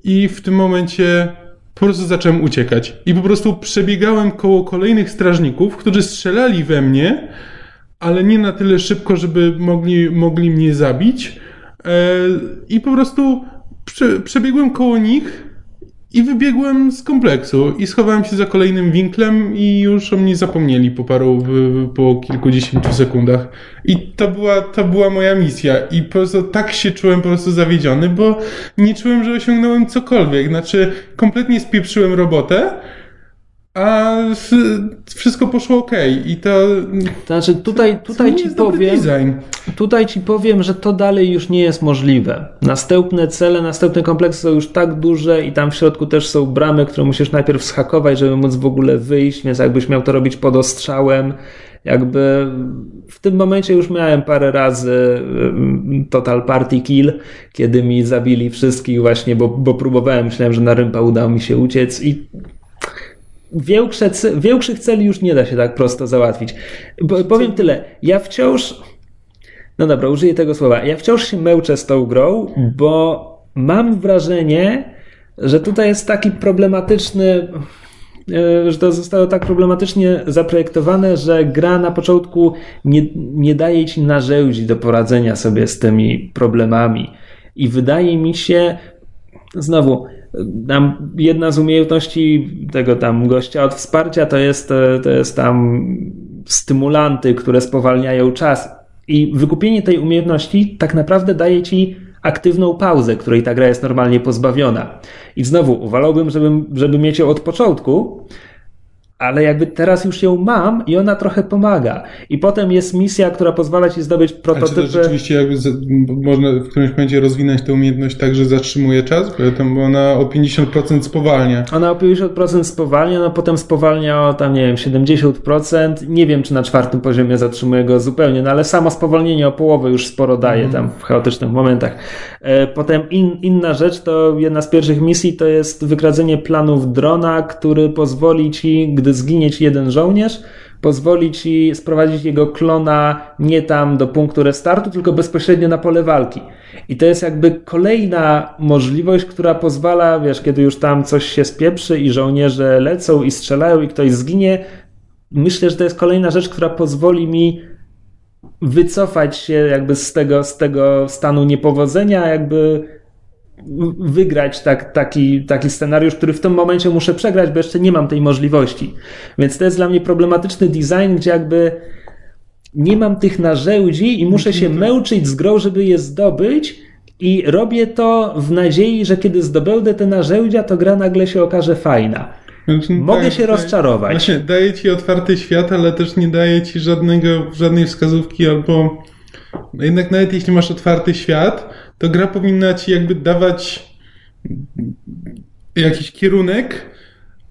I w tym momencie po prostu zacząłem uciekać. I po prostu przebiegałem koło kolejnych strażników, którzy strzelali we mnie, ale nie na tyle szybko, żeby mogli, mogli mnie zabić. E, I po prostu prze, przebiegłem koło nich i wybiegłem z kompleksu i schowałem się za kolejnym winklem i już o mnie zapomnieli po paru, po kilkudziesięciu sekundach. I to była, to była moja misja. I po prostu tak się czułem po prostu zawiedziony, bo nie czułem, że osiągnąłem cokolwiek. Znaczy, kompletnie spieprzyłem robotę, a wszystko poszło ok. I to. To znaczy, tutaj, tutaj ci powiem. Design. Tutaj ci powiem, że to dalej już nie jest możliwe. Następne cele, następne kompleksy są już tak duże i tam w środku też są bramy, które musisz najpierw schakować, żeby móc w ogóle wyjść, więc jakbyś miał to robić pod ostrzałem. Jakby w tym momencie już miałem parę razy mm, Total Party Kill, kiedy mi zabili wszystkich właśnie, bo, bo próbowałem, myślałem, że na rympa udało mi się uciec i większe, większych celi już nie da się tak prosto załatwić. Bo, powiem tyle, ja wciąż, no dobra, użyję tego słowa, ja wciąż się męczę z tą grą, bo mam wrażenie, że tutaj jest taki problematyczny, e, że to zostało tak problematycznie zaprojektowane, że gra na początku nie, nie daje ci narzędzi do poradzenia sobie z tymi problemami. I wydaje mi się, znowu, tam jedna z umiejętności tego tam gościa od wsparcia to jest, e, to jest tam stymulanty, które spowalniają czas. I wykupienie tej umiejętności tak naprawdę daje ci aktywną pauzę, której ta gra jest normalnie pozbawiona. I znowu uwalałbym, żeby, żeby mieć ją od początku, ale jakby teraz już ją mam i ona trochę pomaga. I potem jest misja, która pozwala ci zdobyć prototypy. A czy to rzeczywiście jakby można w którymś momencie rozwinąć tę umiejętność tak, że zatrzymuje czas? Bo ona o 50% spowalnia. Ona o 50% spowalnia, no potem spowalnia o tam, nie wiem, 70%. Nie wiem, czy na czwartym poziomie zatrzymuje go zupełnie, no ale samo spowolnienie o połowę już sporo daje mm. tam w chaotycznych momentach. E, potem in, inna rzecz, to jedna z pierwszych misji to jest wykradzenie planów drona, który pozwoli ci, gdy zginie ci jeden żołnierz, pozwoli ci sprowadzić jego klona nie tam do punktu restartu, tylko bezpośrednio na pole walki. I to jest jakby kolejna możliwość, która pozwala, wiesz, kiedy już tam coś się spieprzy i żołnierze lecą i strzelają i ktoś zginie, myślę, że to jest kolejna rzecz, która pozwoli mi wycofać się jakby z tego, z tego stanu niepowodzenia, jakby wygrać tak, taki, taki scenariusz, który w tym momencie muszę przegrać, bo jeszcze nie mam tej możliwości. Więc to jest dla mnie problematyczny design, gdzie jakby nie mam tych narzędzi i muszę się męczyć z grą, żeby je zdobyć. I robię to w nadziei, że kiedy zdobędę te narzędzia, to gra nagle się okaże fajna. Znaczy, no Mogę tak, się rozczarować. Właśnie, daje ci otwarty świat, ale też nie daje ci żadnego, żadnej wskazówki albo no jednak nawet jeśli masz otwarty świat, to gra powinna ci jakby dawać jakiś kierunek,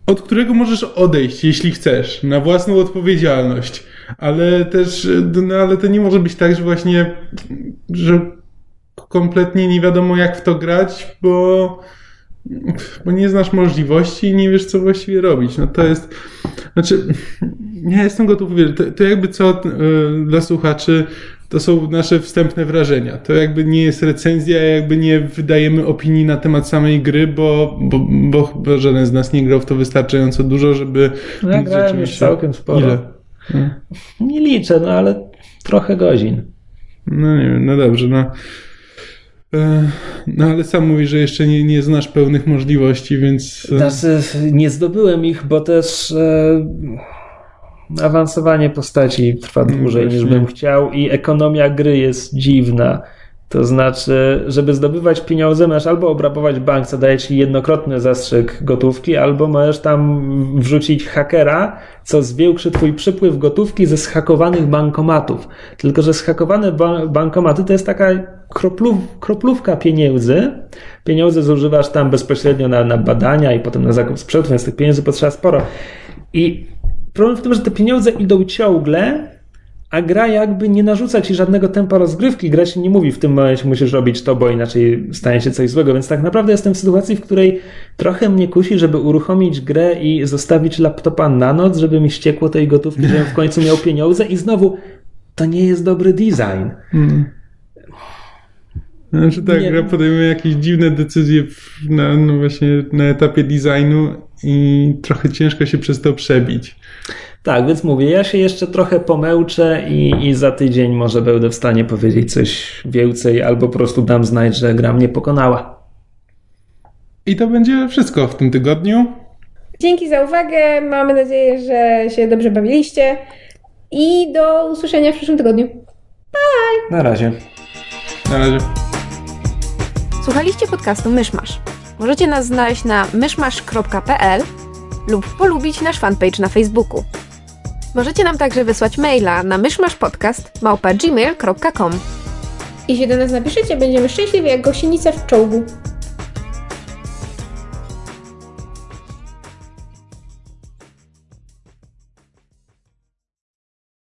od którego możesz odejść, jeśli chcesz, na własną odpowiedzialność. Ale też, no ale to nie może być tak, że właśnie, że kompletnie nie wiadomo jak w to grać, bo, bo nie znasz możliwości i nie wiesz co właściwie robić. No to jest, znaczy, *laughs* ja jestem gotów to, to jakby co yy, dla słuchaczy, to są nasze wstępne wrażenia. To jakby nie jest recenzja, jakby nie wydajemy opinii na temat samej gry, bo, bo, bo, bo żaden z nas nie grał w to wystarczająco dużo, żeby... No ja grałem już całkiem sporo. Ile? Nie liczę, no ale trochę godzin. No nie wiem, no dobrze, no. E, no ale sam mówisz, że jeszcze nie, nie znasz pełnych możliwości, więc... Znaczy, nie zdobyłem ich, bo też... E awansowanie postaci trwa mm, dłużej niż bym chciał i ekonomia gry jest dziwna. To znaczy, żeby zdobywać pieniądze, możesz albo obrabować bank, co daje ci jednokrotny zastrzyk gotówki, albo możesz tam wrzucić hakera, co zwiększy twój przypływ gotówki ze schakowanych bankomatów. Tylko, że schakowane ba bankomaty to jest taka kroplów, kroplówka pieniędzy. Pieniądze zużywasz tam bezpośrednio na, na badania i potem na zakup sprzętu, więc tych pieniędzy potrzeba sporo. I Problem w tym, że te pieniądze idą ciągle, a gra jakby nie narzuca ci żadnego tempa rozgrywki. Gra ci nie mówi w tym momencie musisz robić to, bo inaczej stanie się coś złego. Więc tak naprawdę jestem w sytuacji, w której trochę mnie kusi, żeby uruchomić grę i zostawić laptopa na noc, żeby mi ściekło tej gotówki, żebym w końcu miał pieniądze i znowu to nie jest dobry design. Hmm. Znaczy tak, nie. gra podejmuje jakieś dziwne decyzje na, no właśnie na etapie designu i trochę ciężko się przez to przebić. Tak, więc mówię, ja się jeszcze trochę pomęczę i, i za tydzień może będę w stanie powiedzieć coś więcej, albo po prostu dam znać, że gra mnie pokonała. I to będzie wszystko w tym tygodniu. Dzięki za uwagę. Mamy nadzieję, że się dobrze bawiliście. I do usłyszenia w przyszłym tygodniu. Bye! Na razie. Na razie. Słuchaliście podcastu Myszmasz. Możecie nas znaleźć na myszmasz.pl lub polubić nasz fanpage na Facebooku. Możecie nam także wysłać maila na myszmaszpodcast.gmail.com Jeśli do nas napiszecie, będziemy szczęśliwi jak gosienica w czołgu.